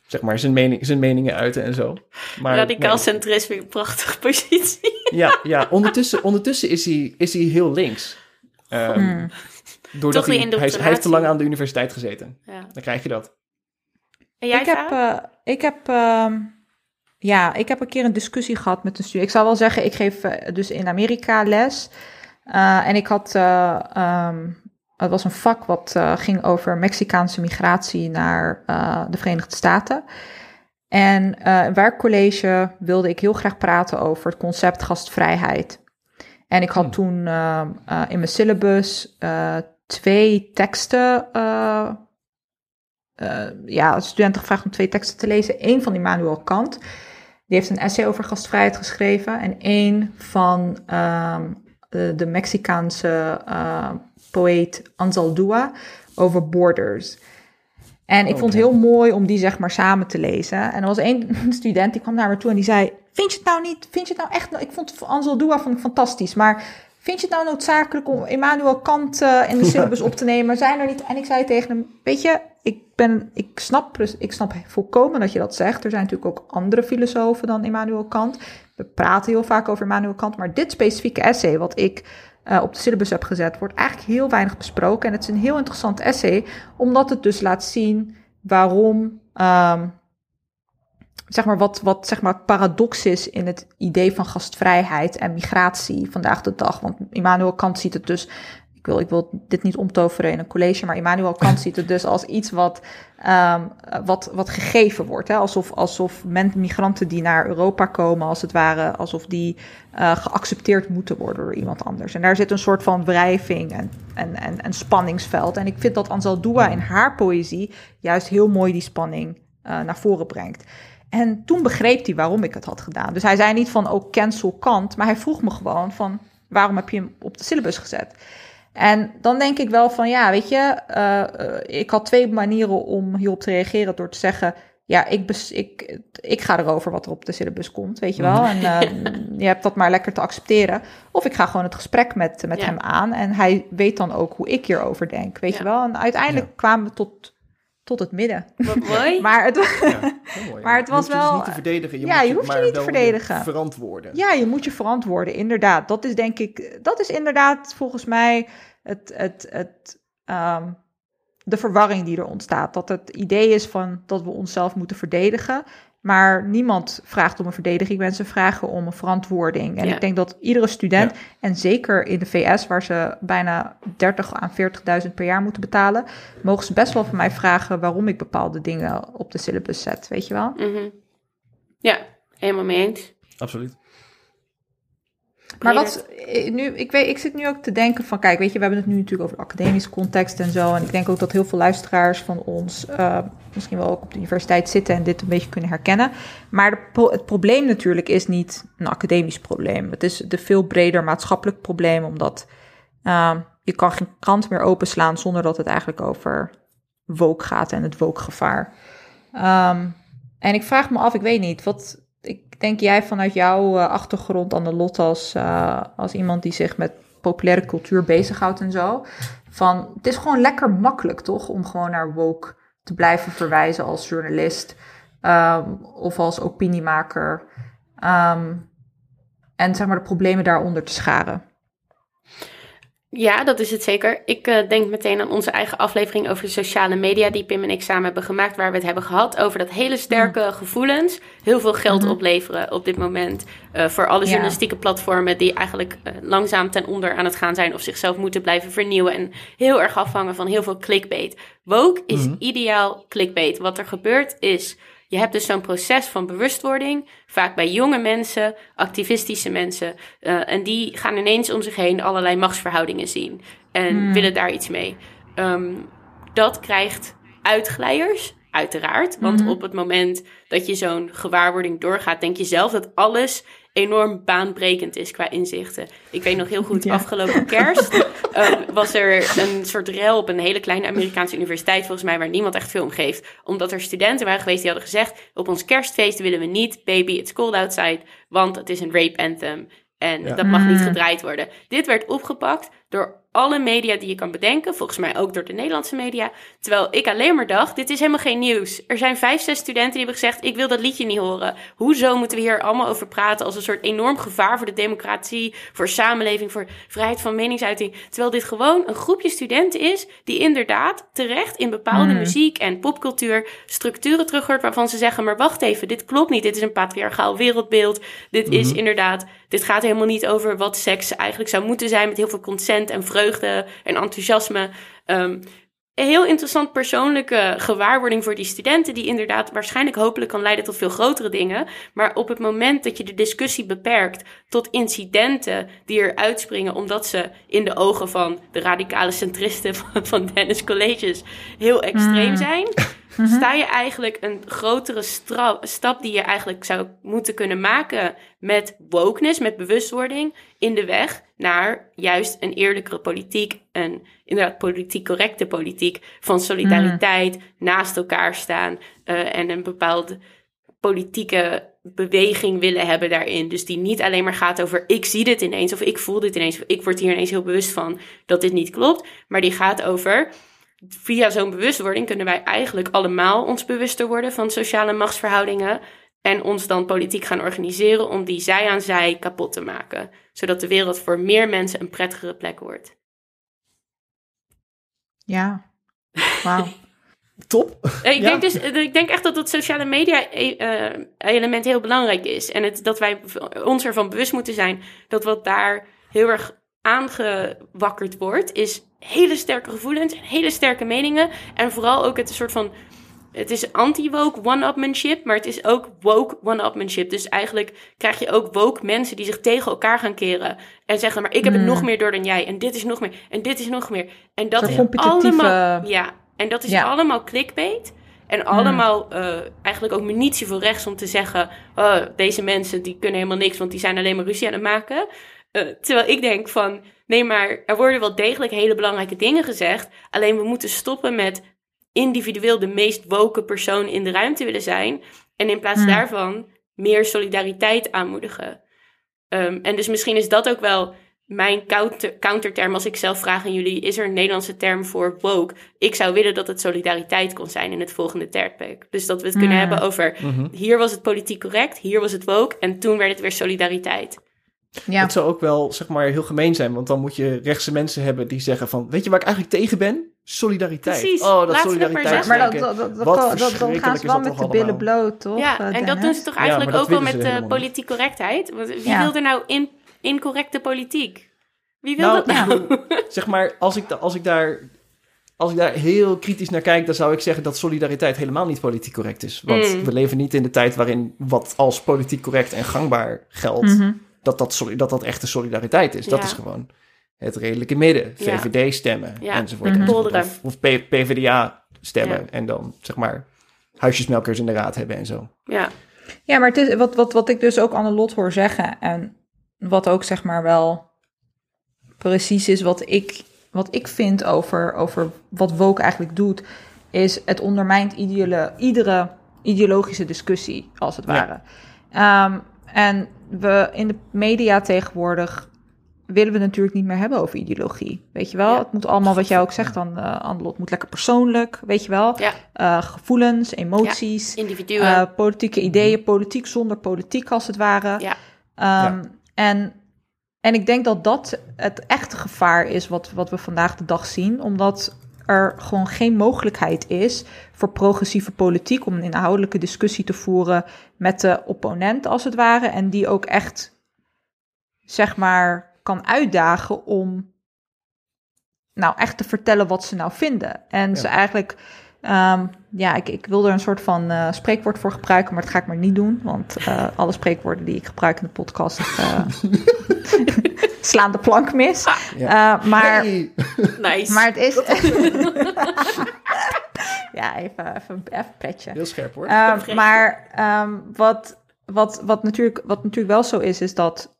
zeg maar zijn, mening, zijn meningen uitte en zo. Maar, radicaal nee. centrist vind ik een prachtige positie. Ja, ja ondertussen, ondertussen is, hij, is hij heel links. Ehm, Hmm. Doordat hij, hij, hij heeft te lang aan de universiteit gezeten. Ja. Dan krijg je dat. En jij, ik heb, eh, ik heb, ehm, ja, ik heb een keer een discussie gehad met een student. Ik zou wel zeggen, ik geef eh, dus in Amerika les. Eh, en ik had, eh, ehm, het was een vak wat eh, ging over Mexicaanse migratie naar eh, de Verenigde Staten. En eh in werkcollege wilde ik heel graag praten over het concept gastvrijheid. En ik had Hmm. toen ehm, eh, in mijn syllabus eh, twee teksten eh, eh, ja, studenten gevraagd om twee teksten te lezen. Eén van Immanuel Kant. Die heeft een essay over gastvrijheid geschreven. En één van ehm, de, de Mexicaanse eh, poëet Anzaldúa over borders. En ik vond het heel mooi om die zeg maar samen te lezen. En er was één student die kwam naar me toe en die zei... Vind je het nou niet, vind je het nou echt... Ik vond Anzaldúa vond ik fantastisch, maar... Vind je het nou noodzakelijk om Immanuel Kant eh, in de syllabus op te nemen? Zijn er niet... En ik zei tegen hem, weet je, ik, ben, ik, snap, ik snap volkomen dat je dat zegt. Er zijn natuurlijk ook andere filosofen dan Immanuel Kant. We praten heel vaak over Immanuel Kant, maar dit specifieke essay, wat ik uh, op de syllabus heb gezet, wordt eigenlijk heel weinig besproken. En het is een heel interessant essay, omdat het dus laat zien waarom. Um, zeg maar, wat, wat zeg maar paradox is in het idee van gastvrijheid en migratie vandaag de dag. Want Immanuel Kant ziet het dus ik wil, ik wil dit niet omtoveren in een college, maar Immanuel Kant ziet het dus als iets wat, um, wat, wat gegeven wordt. Hè? Alsof, alsof migranten die naar Europa komen, als het ware, alsof die uh, geaccepteerd moeten worden door iemand anders. En daar zit een soort van wrijving en, en, en, en spanningsveld. En ik vind dat Ansel Doua in haar poëzie juist heel mooi die spanning uh, naar voren brengt. En toen begreep hij waarom ik het had gedaan. Dus hij zei niet van, oh, cancel Kant, maar hij vroeg me gewoon van, waarom heb je hem op de syllabus gezet? En dan denk ik wel van ja, weet je, uh, ik had twee manieren om hierop te reageren door te zeggen. Ja, ik, bes, ik, ik ga erover wat er op de syllabus komt, weet je wel. Mhm. En uh, je hebt dat maar lekker te accepteren. Of ik ga gewoon het gesprek met, met hem aan. En hij weet dan ook hoe ik hierover denk, weet je wel. En uiteindelijk kwamen we tot, tot het midden. Wat mooi. maar het, maar het was je wel. Je niet te verdedigen. Je ja, moet je hoeft je niet te verdedigen. verantwoorden. Ja, je moet je verantwoorden, inderdaad. Dat is denk ik, dat is inderdaad volgens mij het, het, het, um, de verwarring die er ontstaat. Dat het idee is van dat we onszelf moeten verdedigen. Maar niemand vraagt om een verdediging. Mensen vragen om een verantwoording. En ik denk dat iedere student, en zeker in de VS, waar ze bijna 30 aan 40.000 per jaar moeten betalen, mogen ze best wel van mij vragen waarom ik bepaalde dingen op de syllabus zet. Weet je wel? Mm -hmm. Ja, helemaal mee eens. Absoluut. Maar wat eh, nu, ik, weet, ik zit nu ook te denken van, kijk, weet je, we hebben het nu natuurlijk over academische context en zo. En ik denk ook dat heel veel luisteraars van ons uh, misschien wel ook op de universiteit zitten en dit een beetje kunnen herkennen. Maar de, het probleem natuurlijk is niet een academisch probleem. Het is een veel breder maatschappelijk probleem, omdat uh, je kan geen krant meer openslaan zonder dat het eigenlijk over woke gaat en het woke-gevaar. Um, en ik vraag me af, ik weet niet, wat, denk jij vanuit jouw uh, achtergrond aan de lot als, uh, als iemand die zich met populaire cultuur bezighoudt en zo. Van het is gewoon lekker makkelijk toch om gewoon naar woke te blijven verwijzen als journalist um, of als opiniemaker. Um, en zeg maar de problemen daaronder te scharen. Ja, dat is het zeker. Ik uh, denk meteen aan onze eigen aflevering over de sociale media die Pim en ik samen hebben gemaakt, waar we het hebben gehad over dat hele sterke mm. gevoelens heel veel geld mm -hmm. opleveren op dit moment uh, voor alle journalistieke ja. platformen die eigenlijk uh, langzaam ten onder aan het gaan zijn of zichzelf moeten blijven vernieuwen en heel erg afhangen van heel veel clickbait. Woke is mm -hmm. ideaal clickbait. Wat er gebeurt is je hebt dus zo'n proces van bewustwording, vaak bij jonge mensen, activistische mensen. Uh, en die gaan ineens om zich heen allerlei machtsverhoudingen zien en mm. willen daar iets mee. Um, dat krijgt uitglijers, uiteraard. Want mm -hmm. op het moment dat je zo'n gewaarwording doorgaat, denk je zelf dat alles enorm baanbrekend is qua inzichten. Ik weet nog heel goed, ja. afgelopen kerst uh, was er een soort rel op een hele kleine Amerikaanse universiteit, volgens mij, waar niemand echt veel om geeft. Omdat er studenten waren geweest die hadden gezegd, op ons kerstfeest willen we niet Baby It's Cold Outside, want het is een rape anthem. En ja. dat mag niet mm. gedraaid worden. Dit werd opgepakt door alle media die je kan bedenken. Volgens mij ook door de Nederlandse media. Terwijl ik alleen maar dacht, dit is helemaal geen nieuws. Er zijn vijf, zes studenten die hebben gezegd, ik wil dat liedje niet horen. Hoezo moeten we hier allemaal over praten als een soort enorm gevaar voor de democratie, voor samenleving, voor vrijheid van meningsuiting. Terwijl dit gewoon een groepje studenten is die inderdaad terecht in bepaalde mm. muziek en popcultuur structuren terughoort waarvan ze zeggen, maar wacht even, dit klopt niet. Dit is een patriarchaal wereldbeeld. Dit is mhm. inderdaad, dit gaat helemaal niet over wat seks eigenlijk zou moeten zijn met heel veel consent en vreugde en enthousiasme. Um, een heel interessant persoonlijke gewaarwording voor die studenten, die inderdaad waarschijnlijk hopelijk kan leiden tot veel grotere dingen. Maar op het moment dat je de discussie beperkt tot incidenten die er uitspringen, omdat ze in de ogen van de radicale centristen van, van Dennis Colleges heel extreem mm. zijn, -hmm. sta je eigenlijk een grotere stap die je eigenlijk zou moeten kunnen maken met wokeness, met bewustwording, in de weg naar juist een eerlijkere politiek, een inderdaad politiek correcte politiek van solidariteit, mm. naast elkaar staan uh, en een bepaalde politieke beweging willen hebben daarin. Dus die niet alleen maar gaat over ik zie dit ineens of ik voel dit ineens of ik word hier ineens heel bewust van dat dit niet klopt, maar die gaat over via zo'n bewustwording kunnen wij eigenlijk allemaal ons bewuster worden van sociale machtsverhoudingen. En ons dan politiek gaan organiseren om die zij aan zij kapot te maken. Zodat de wereld voor meer mensen een prettigere plek wordt. Ja, wauw. Top. Ik, Ja. denk dus, ik denk echt dat het sociale media eh, element heel belangrijk is. En het, dat wij ons ervan bewust moeten zijn dat wat daar heel erg aangewakkerd wordt, is hele sterke gevoelens en hele sterke meningen. En vooral ook het soort van. Het is anti-woke one-upmanship, maar het is ook woke one-upmanship. Dus eigenlijk krijg je ook woke mensen die zich tegen elkaar gaan keren. En zeggen, maar ik heb het Hmm. nog meer door dan jij. En dit is nog meer. En dit is nog meer. En dat Zo'n is competitieve- allemaal... Ja, en dat is Ja. allemaal clickbait. En allemaal eh, eigenlijk ook munitie voor rechts om te zeggen... Oh, deze mensen die kunnen helemaal niks, want die zijn alleen maar ruzie aan het maken. Eh, terwijl ik denk van... Nee, maar er worden wel degelijk hele belangrijke dingen gezegd. Alleen we moeten stoppen met individueel de meest woke persoon in de ruimte willen zijn. En in plaats Hmm. daarvan meer solidariteit aanmoedigen. Ehm, en dus misschien is dat ook wel mijn counter, counterterm als ik zelf vraag aan jullie: is er een Nederlandse term voor woke? Ik zou willen dat het solidariteit kon zijn in het volgende tijdperk. Dus dat we het kunnen Hmm. hebben over hier was het politiek correct, hier was het woke en toen werd het weer solidariteit. Ja, Het zou ook wel, zeg maar, heel gemeen zijn. Want dan moet je rechtse mensen hebben die zeggen van... Weet je waar ik eigenlijk tegen ben? Solidariteit. Precies, Oh, dat laten we het maar solidariteit. maar dat, dat, dat, Wat dat, dat- dan gaan ze wel met toch de billen allemaal. bloot, toch? ja, eh, en dat doen ze toch eigenlijk ook wel met de helemaal politiek correctheid? Want wie Ja. wil er nou in, incorrecte politiek? Wie wil Nou, dat nou? zeg maar, als ik, als, ik daar, als ik daar heel kritisch naar kijk, dan zou ik zeggen dat solidariteit helemaal niet politiek correct is. Want Mm. we leven niet in de tijd waarin wat als politiek correct en gangbaar geldt, Mhm. dat, dat, dat dat echte solidariteit is. Dat is gewoon het redelijke midden. Ja. VVD stemmen Ja. enzovoort. Mhm. enzovoort. Of, of P- PvdA stemmen Ja. en dan zeg maar huisjesmelkers in de raad hebben en zo. Ja, Ja, maar het is, wat, wat, wat ik dus ook aan de lot hoor zeggen... en wat ook zeg maar wel precies is wat ik, wat ik vind over, over wat woke eigenlijk doet... is het ondermijnt ideale, iedere ideologische discussie, als het Ja. ware. Ehm, en we in de media tegenwoordig willen we natuurlijk niet meer hebben over ideologie. Weet je wel? Ja. Het moet allemaal, wat jij ook zegt aan, uh, moet lekker persoonlijk, weet je wel? ja. Eh, gevoelens, emoties... individuen. Eh, politieke ideeën, politiek zonder politiek als het ware. ja. Ehm, en, en ik denk dat dat het echte gevaar is wat, wat we vandaag de dag zien, omdat er gewoon geen mogelijkheid is voor progressieve politiek om een inhoudelijke discussie te voeren met de opponent als het ware en die ook echt zeg maar kan uitdagen om nou echt te vertellen wat ze nou vinden en ze eigenlijk Ehm, ja, ik, ik wil er een soort van eh, spreekwoord voor gebruiken, maar dat ga ik maar niet doen. Want eh, alle spreekwoorden die ik gebruik in de podcast eh, slaan de plank mis. Ja. Eh, maar, Hey! Nice. maar het is. ja, even, even, even petje. Heel scherp hoor. Ehm, maar ehm, wat, wat, wat, natuurlijk, wat natuurlijk wel zo is, is dat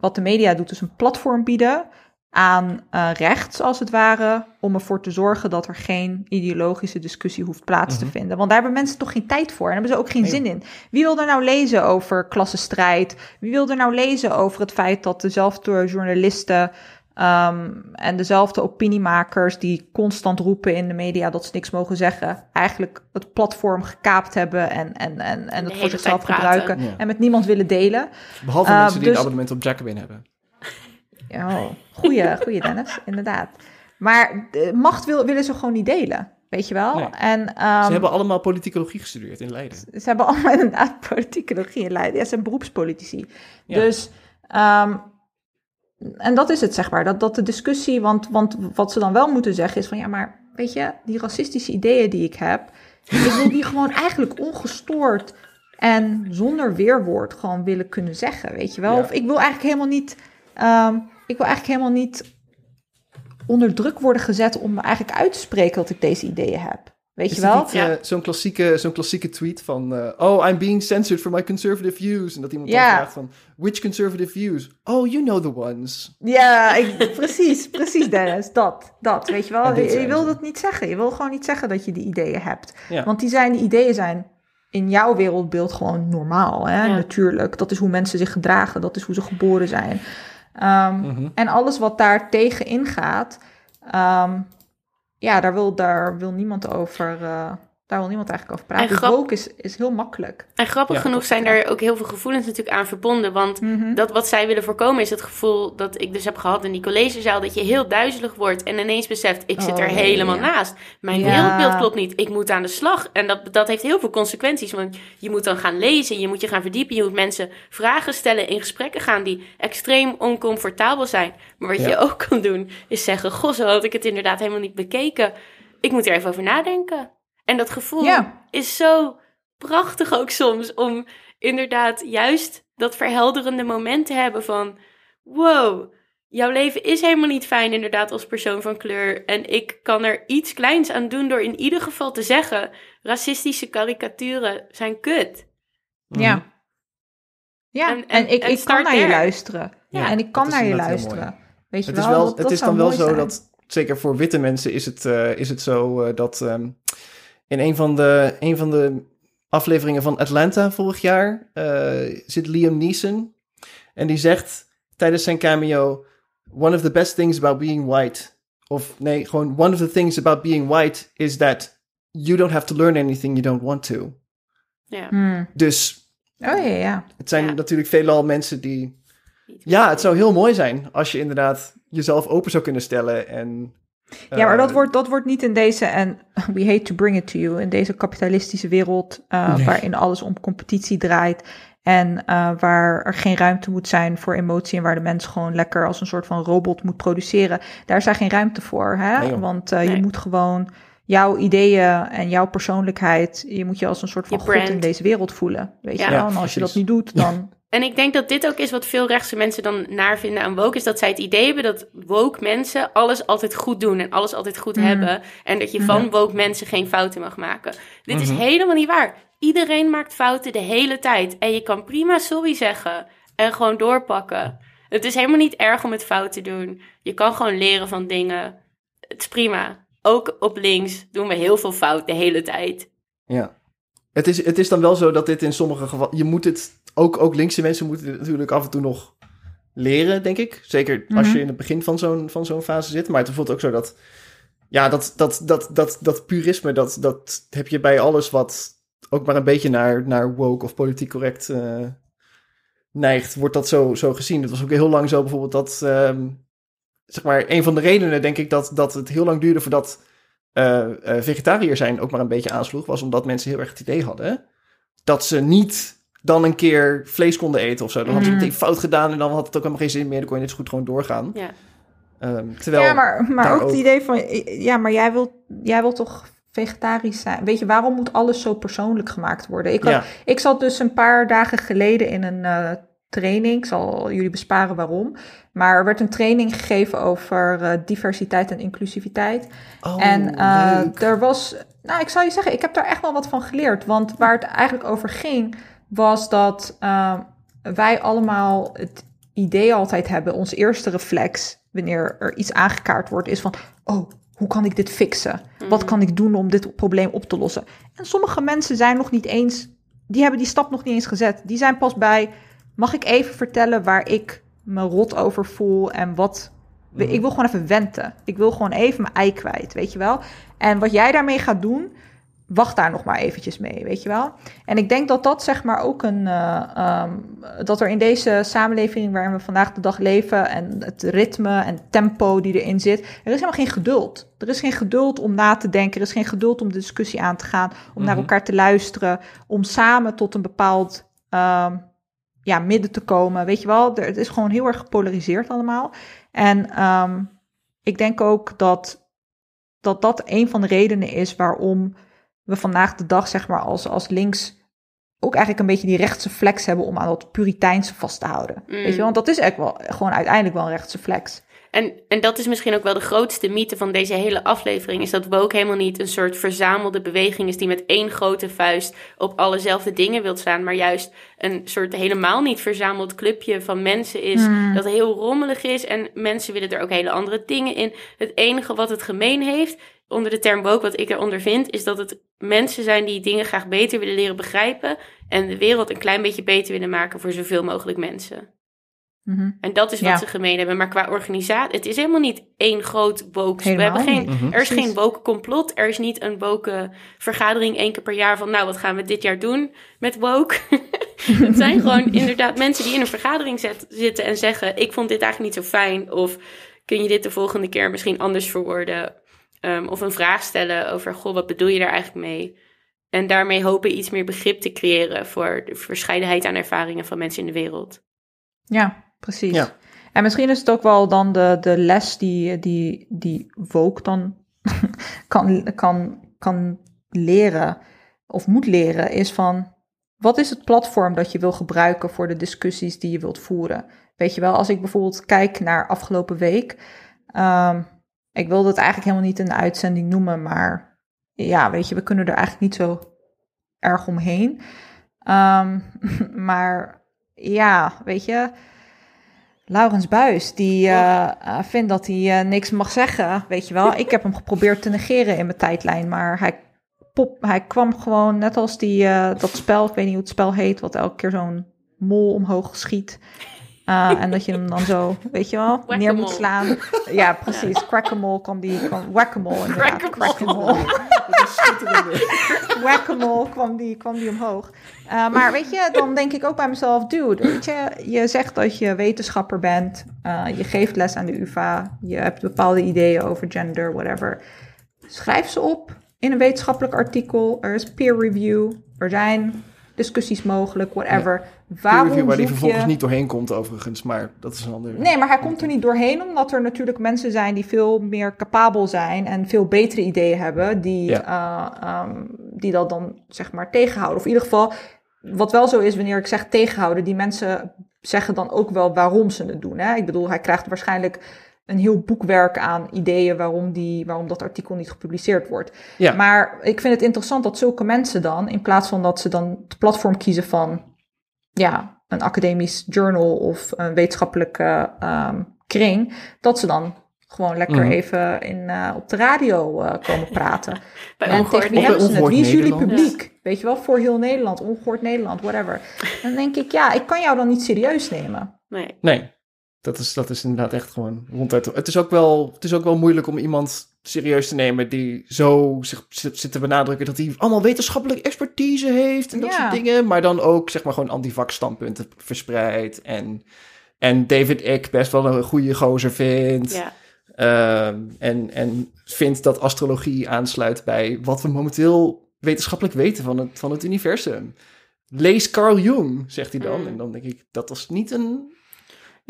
wat de media doet, is een platform bieden aan eh, rechts, als het ware, om ervoor te zorgen dat er geen ideologische discussie hoeft plaats te vinden. Want daar hebben mensen toch geen tijd voor en hebben ze ook geen Nee. zin in. Wie wil er nou lezen over klassenstrijd? Wie wil er nou lezen over het feit dat dezelfde journalisten ehm, en dezelfde opiniemakers die constant roepen in de media dat ze niks mogen zeggen, eigenlijk het platform gekaapt hebben en, en, en, en het voor zichzelf gebruiken Ja. en met niemand willen delen? Behalve eh, mensen die dus- een abonnement op Jacobin hebben. Oh, goeie, goeie Dennis, inderdaad. Maar de macht wil, willen ze gewoon niet delen, weet je wel? Nee. En, ehm, Ze hebben allemaal politicologie gestudeerd in Leiden. ze hebben allemaal inderdaad politicologie in Leiden. Ja, ze zijn beroepspolitici. Ja. Dus, ehm, en dat is het zeg maar, dat, dat de discussie, want, want wat ze dan wel moeten zeggen is van ja, maar weet je, die racistische ideeën die ik heb, ik wil die gewoon eigenlijk ongestoord en zonder weerwoord gewoon willen kunnen zeggen, weet je wel? Ja. Of ik wil eigenlijk helemaal niet, ehm, ik wil eigenlijk helemaal niet onder druk worden gezet om me eigenlijk uit te spreken dat ik deze ideeën heb. Weet Is je wel? Ja. eh, zo'n, klassieke, zo'n klassieke tweet van... eh, oh, I'm being censored for my conservative views. En dat iemand dan vraagt van... Which conservative views? Oh, you know the ones. Ja, ik, precies, precies Dennis, dat, dat, weet je wel. Je, wil dat niet zeggen, je wil gewoon niet zeggen dat je die ideeën hebt. Ja. Want die, zijn, die ideeën zijn in jouw wereldbeeld gewoon normaal, hè? Ja. natuurlijk. Dat is hoe mensen zich gedragen, dat is hoe ze geboren zijn. Ehm, Mhm. En alles wat daar tegen ingaat, ehm, ja, daar wil, daar wil niemand over. eh, daar wil niemand eigenlijk over praten. En Dus grap- woke is, is heel makkelijk. En grappig Ja, genoeg zijn daar ook heel veel gevoelens natuurlijk aan verbonden. Want Mhm. dat wat zij willen voorkomen is het gevoel dat ik dus heb gehad in die collegezaal. Dat je heel duizelig wordt en ineens beseft, ik zit er Oh, helemaal ja. naast. Mijn Ja. wereldbeeld klopt niet, ik moet aan de slag. En dat, dat heeft heel veel consequenties. Want je moet dan gaan lezen, je moet je gaan verdiepen. Je moet mensen vragen stellen, in gesprekken gaan die extreem oncomfortabel zijn. Maar wat Ja. je ook kan doen, is zeggen, goh, zo had ik het inderdaad helemaal niet bekeken. Ik moet er even over nadenken. En dat gevoel Ja. is zo prachtig ook soms om inderdaad juist dat verhelderende moment te hebben van wow, jouw leven is helemaal niet fijn inderdaad als persoon van kleur en ik kan er iets kleins aan doen door in ieder geval te zeggen racistische karikaturen zijn kut. Ja. Ja, En- en, en- ik, en ik kan naar je luisteren. Ja, en ik kan is naar je luisteren. Weet je Het is, wel? wel, Dat- het dat is dan wel zo zijn. dat, zeker voor witte mensen is het, eh, is het zo eh, dat ehm, in een van, de, een van de afleveringen van Atlanta vorig jaar eh, zit Liam Neeson. En die zegt tijdens zijn cameo, one of the best things about being white, of nee, gewoon one of the things about being white is that you don't have to learn anything you don't want to. Ja. Hmm. Dus Oh ja, ja. het zijn Ja. natuurlijk veelal mensen die ja, het zou heel mooi zijn als je inderdaad jezelf open zou kunnen stellen en... Ja, maar dat eh, wordt, dat wordt niet in deze, en we hate to bring it to you, in deze kapitalistische wereld eh, Nee. waarin alles om competitie draait en eh, waar er geen ruimte moet zijn voor emotie en waar de mens gewoon lekker als een soort van robot moet produceren, daar is daar geen ruimte voor. Hè? Nee. Want eh, Nee. je moet gewoon jouw ideeën en jouw persoonlijkheid, je moet je als een soort van Je god brand. in deze wereld voelen. Weet Ja. je wel? Ja, En als je dat niet doet, dan... En ik denk dat dit ook is wat veel rechtse mensen dan naar vinden aan woke. Is dat zij het idee hebben dat woke mensen alles altijd goed doen en alles altijd goed Mhm. hebben. En dat je van woke mensen geen fouten mag maken. Dit is helemaal niet waar. Iedereen maakt fouten de hele tijd. En je kan prima sorry zeggen en gewoon doorpakken. Het is helemaal niet erg om het fout te doen. Je kan gewoon leren van dingen. Het is prima. Ook op links doen we heel veel fout de hele tijd. Ja. Het is, het is dan wel zo dat dit in sommige gevallen... Je moet het... Ook, ook linkse mensen moeten dit natuurlijk af en toe nog leren, denk ik. Zeker als Mhm. je in het begin van zo'n, van zo'n fase zit. Maar het voelt ook zo dat... Ja, dat, dat, dat, dat, dat purisme, dat, dat heb je bij alles wat ook maar een beetje naar, naar woke of politiek correct eh, neigt. Wordt dat zo, zo gezien. Het was ook heel lang zo bijvoorbeeld dat... ehm, zeg maar, een van de redenen denk ik dat, dat het heel lang duurde voordat eh, eh, vegetariër zijn ook maar een beetje aansloeg, was omdat mensen heel erg het idee hadden dat ze niet dan een keer vlees konden eten of zo. Dan hadden ze Mm. meteen fout gedaan en dan had het ook helemaal geen zin meer. Dan kon je net zo goed gewoon doorgaan. Ja. Ehm, terwijl, ja, maar, maar ook het idee van, ja, maar jij wilt, jij wilt toch vegetarisch zijn? Weet je, waarom moet alles zo persoonlijk gemaakt worden? Ik, had- ja, ik zat dus een paar dagen geleden in een eh, training, ik zal jullie besparen waarom, maar er werd een training gegeven over eh, diversiteit en inclusiviteit. oh, en eh, leuk. er was, nou, ik zal je zeggen, ik heb daar echt wel wat van geleerd. Want waar het eigenlijk over ging, was dat eh, wij allemaal het idee altijd hebben, ons eerste reflex, wanneer er iets aangekaart wordt, is van, oh, hoe kan ik dit fixen? Wat kan ik doen om dit probleem op te lossen? En sommige mensen zijn nog niet eens, die hebben die stap nog niet eens gezet. Die zijn pas bij, mag ik even vertellen waar ik me rot over voel en wat ik wil gewoon even wenten. Ik wil gewoon even mijn ei kwijt, weet je wel. En wat jij daarmee gaat doen, wacht daar nog maar eventjes mee, weet je wel. En ik denk dat dat zeg maar ook een... eh, ehm, dat er in deze samenleving waarin we vandaag de dag leven... en het ritme en tempo die erin zit... er is helemaal geen geduld. Er is geen geduld om na te denken. Er is geen geduld om de discussie aan te gaan. Om naar Mhm. elkaar te luisteren. Om samen tot een bepaald... ehm, ja, midden te komen, weet je wel. Er, het is gewoon heel erg gepolariseerd allemaal. En ehm, ik denk ook dat, dat dat een van de redenen is waarom we vandaag de dag, zeg maar, als, als links ook eigenlijk een beetje die rechtse flex hebben om aan dat puriteinse vast te houden. Mm. Weet je wel, want dat is echt wel gewoon uiteindelijk wel een rechtse flex. En, en dat is misschien ook wel de grootste mythe van deze hele aflevering. Is dat woke helemaal niet een soort verzamelde beweging is die met één grote vuist op allezelfde dingen wilt staan. Maar juist een soort helemaal niet verzameld clubje van mensen is Hmm. dat heel rommelig is. En mensen willen er ook hele andere dingen in. Het enige wat het gemeen heeft, onder de term woke, wat ik eronder vind, is dat het mensen zijn die dingen graag beter willen leren begrijpen. En de wereld een klein beetje beter willen maken voor zoveel mogelijk mensen. Mhm. En dat is wat Ja. ze gemeen hebben. Maar qua organisatie, het is helemaal niet één groot woke. We hebben geen. Mhm. er is Precies. geen woke complot. Er is niet een woke vergadering één keer per jaar van, nou, wat gaan we dit jaar doen met woke? het zijn gewoon inderdaad mensen die in een vergadering zet- zitten en zeggen, ik vond dit eigenlijk niet zo fijn. Of kun je dit de volgende keer misschien anders verwoorden? Ehm, of een vraag stellen over, goh, wat bedoel je daar eigenlijk mee? En daarmee hopen iets meer begrip te creëren voor de verscheidenheid aan ervaringen van mensen in de wereld. Ja, precies. Ja. En misschien is het ook wel dan de, de les die, die, die Woke dan kan, kan, kan leren of moet leren, is van wat is het platform dat je wil gebruiken voor de discussies die je wilt voeren? Weet je wel, als ik bijvoorbeeld kijk naar afgelopen week, ehm, ik wilde het eigenlijk helemaal niet een uitzending noemen, maar ja, weet je, we kunnen er eigenlijk niet zo erg omheen. Ehm, maar ja, weet je, Laurens Buis, die eh, eh, vindt dat hij eh, niks mag zeggen, weet je wel. Ik heb hem geprobeerd te negeren in mijn tijdlijn, maar hij, pop, hij kwam gewoon net als die, dat spel, ik weet niet hoe het spel heet, wat elke keer zo'n mol omhoog schiet. Uh, en dat je hem dan zo, weet je wel, neer moet slaan. Ja, precies. Crack-a-mole kwam die, kwam, whack-a-mole inderdaad. Whack-a-mole kwam die, kwam die omhoog. Uh, maar weet je, dan denk ik ook bij mezelf, dude, weet je, je zegt dat je wetenschapper bent, uh, je geeft les aan de UvA, je hebt bepaalde ideeën over gender, whatever. Schrijf ze op in een wetenschappelijk artikel, er is peer review, er zijn discussies mogelijk, whatever. Ja. Waarom waar die vervolgens je... niet doorheen komt overigens, maar dat is een ander... Nee, maar hij komt er niet doorheen omdat er natuurlijk mensen zijn die veel meer capabel zijn en veel betere ideeën hebben, die, Ja. uh, um, die dat dan zeg maar tegenhouden. Of in ieder geval, wat wel zo is wanneer ik zeg tegenhouden, die mensen zeggen dan ook wel waarom ze het doen. Hè? Ik bedoel, hij krijgt waarschijnlijk een heel boekwerk aan ideeën waarom, die, waarom dat artikel niet gepubliceerd wordt. Ja. Maar ik vind het interessant dat zulke mensen dan, in plaats van dat ze dan het platform kiezen van ja, een academisch journal of een wetenschappelijke um, kring, dat ze dan gewoon lekker Mhm. even in, uh, op de radio uh, komen praten. Bij en tegen wie hebben ze het? Wie is jullie publiek? Weet je wel, voor heel Nederland, ongehoord Nederland, whatever. Dan denk ik, ja, ik kan jou dan niet serieus nemen. Nee. Nee, dat is, dat is inderdaad echt gewoon ronduit. Het is, ook wel, het is ook wel moeilijk om iemand serieus te nemen die zo zich zit, te benadrukken dat hij allemaal wetenschappelijke expertise heeft en dat Ja. soort dingen. Maar dan ook zeg maar gewoon antivak standpunten verspreidt. En, en David Icke best wel een goede gozer vindt. Ja. Ehm, en, en vindt dat astrologie aansluit bij wat we momenteel wetenschappelijk weten van het, van het universum. Lees Carl Jung, zegt hij dan. Mm. En dan denk ik, dat is niet een...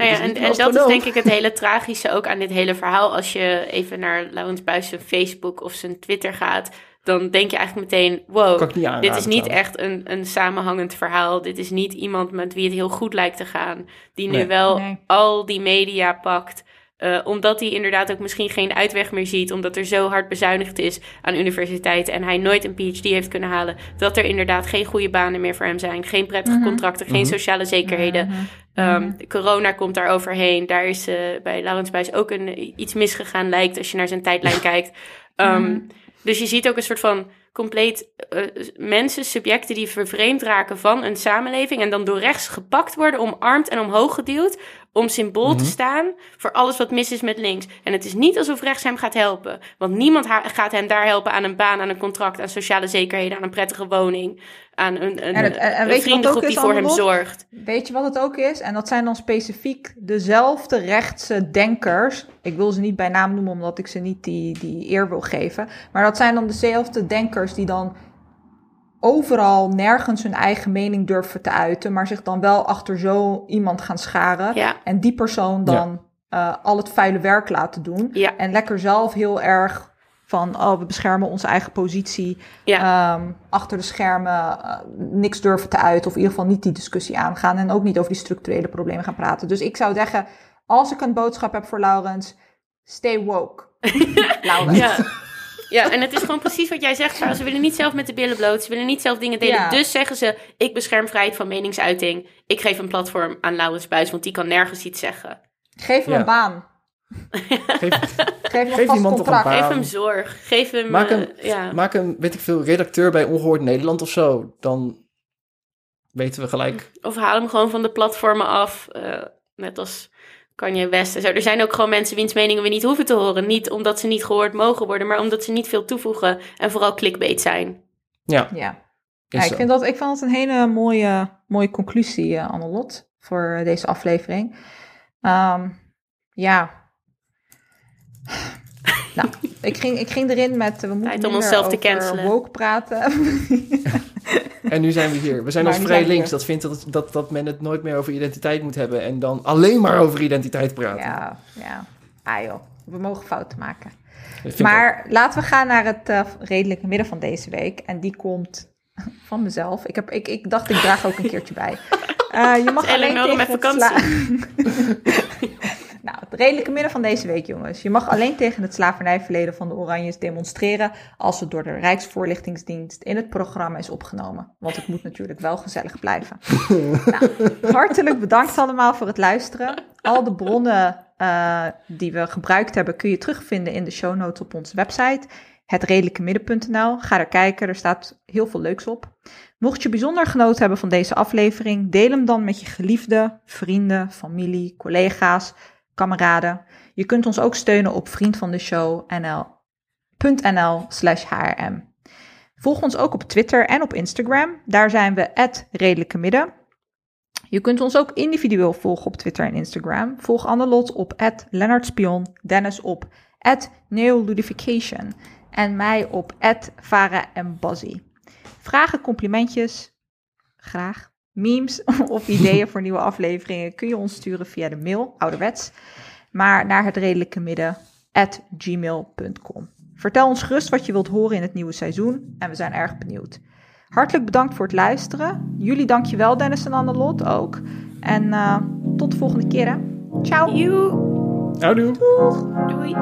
Nou ja, en, en dat is denk ik het hele tragische ook aan dit hele verhaal. Als je even naar Laurens Buis zijn Facebook of zijn Twitter gaat, dan denk je eigenlijk meteen, wow, dit is niet trouwens. echt een, een samenhangend verhaal. Dit is niet iemand met wie het heel goed lijkt te gaan. Die nu Nee. wel Nee. al die media pakt. Eh, omdat hij inderdaad ook misschien geen uitweg meer ziet. Omdat er zo hard bezuinigd is aan universiteiten. En hij nooit een PhD heeft kunnen halen. Dat er inderdaad geen goede banen meer voor hem zijn. Geen prettige Mhm. contracten, geen Mhm. sociale zekerheden. Mhm. Ehm. Corona komt daar overheen. Daar is eh, bij Laurens Buis ook een, iets misgegaan, lijkt, als je naar zijn tijdlijn kijkt. Ehm. Dus je ziet ook een soort van compleet eh, mensen, subjecten die vervreemd raken van een samenleving en dan door rechts gepakt worden, omarmd en omhoog geduwd om symbool te Mhm. staan voor alles wat mis is met links. En het is niet alsof rechts hem gaat helpen, want niemand gaat hem daar helpen aan een baan, aan een contract, aan sociale zekerheden, aan een prettige woning, aan een, een, En het- en- en een vriendengroep die voor hem zorgt. Weet je wat het ook is? En dat zijn dan specifiek dezelfde rechtse denkers. Ik wil ze niet bij naam noemen omdat ik ze niet die, die eer wil geven. Maar dat zijn dan dezelfde denkers die dan overal nergens hun eigen mening durven te uiten. Maar zich dan wel achter zo iemand gaan scharen. Ja. En die persoon dan eh, al het vuile werk laten doen. Ja. En lekker zelf heel erg van, oh, we beschermen onze eigen positie. Ja. Ehm, achter de schermen eh, niks durven te uiten. Of in ieder geval niet die discussie aangaan. En ook niet over die structurele problemen gaan praten. Dus ik zou zeggen, als ik een boodschap heb voor Laurens, stay woke. Laurens. Ja. en het is gewoon precies wat jij zegt. Ze willen niet zelf met de billen bloot. Ze willen niet zelf dingen delen. Ja. Dus zeggen ze, ik bescherm vrijheid van meningsuiting. Ik geef een platform aan Laurens Buis, want die kan nergens iets zeggen. Geef hem Ja. een baan. Geef, Geef hem een Geef vast iemand toch een contract. baan. Geef hem zorg. Geef hem... Maak eh, hem- ja. maak een, weet ik veel, redacteur bij Ongehoord Nederland of zo. Dan weten we gelijk. Of haal hem gewoon van de platformen af. Eh, Net als Kanye West en zo. Er zijn ook gewoon mensen wiens meningen we niet hoeven te horen. Niet omdat ze niet gehoord mogen worden, maar omdat ze niet veel toevoegen en vooral clickbait zijn. Ja, Ja, ja ik, vind dat, ik vond dat een hele mooie, mooie conclusie, eh Annelot, voor deze aflevering. Ehm, ja. Nou, ik ging, ik ging erin met, eh, we moeten Tijd om onszelf te cancelen. woke praten. En nu zijn we hier. We zijn Maar als nu vrij links. hier. Dat vindt dat, dat, dat men het nooit meer over identiteit moet hebben. En dan alleen maar over identiteit praten. ja, ja. Ah joh, we mogen fouten maken. Maar laten we gaan naar het eh, redelijke midden van deze week. En die komt van mezelf. Ik, heb, ik, ik dacht, ik draag ook een keertje bij. Eh, je mag alleen tegen met sla- nou, het redelijke midden van deze week, jongens. Je mag alleen tegen het slavernijverleden van de Oranjes demonstreren... als het door de Rijksvoorlichtingsdienst in het programma is opgenomen. Want het moet natuurlijk wel gezellig blijven. nou, hartelijk bedankt allemaal voor het luisteren. Al de bronnen eh, die we gebruikt hebben kun je terugvinden in de show notes op onze website hetredelijkemidden.nl. Ga er kijken, er staat heel veel leuks op. Mocht je bijzonder genoten hebben van deze aflevering, deel hem dan met je geliefde, vrienden, familie, collega's, kameraden. Je kunt ons ook steunen op vriendvandeshow.nl slash hrm. Volg ons ook op Twitter en op Instagram. Daar zijn we redelijke midden. Je kunt ons ook individueel volgen op Twitter en Instagram. Volg Annelot op @lennartspion, Dennis op @neoludification en mij op @vara en. Vragen, complimentjes, graag. Memes of ideeën voor nieuwe afleveringen kun je ons sturen via de mail, ouderwets, maar naar het redelijke midden at gmail.com. Vertel ons gerust wat je wilt horen in het nieuwe seizoen en we zijn erg benieuwd. Hartelijk bedankt voor het luisteren. Jullie dankjewel Dennis en Annelot ook. En eh, tot de volgende keer hè. Ciao! Houdoe. doei.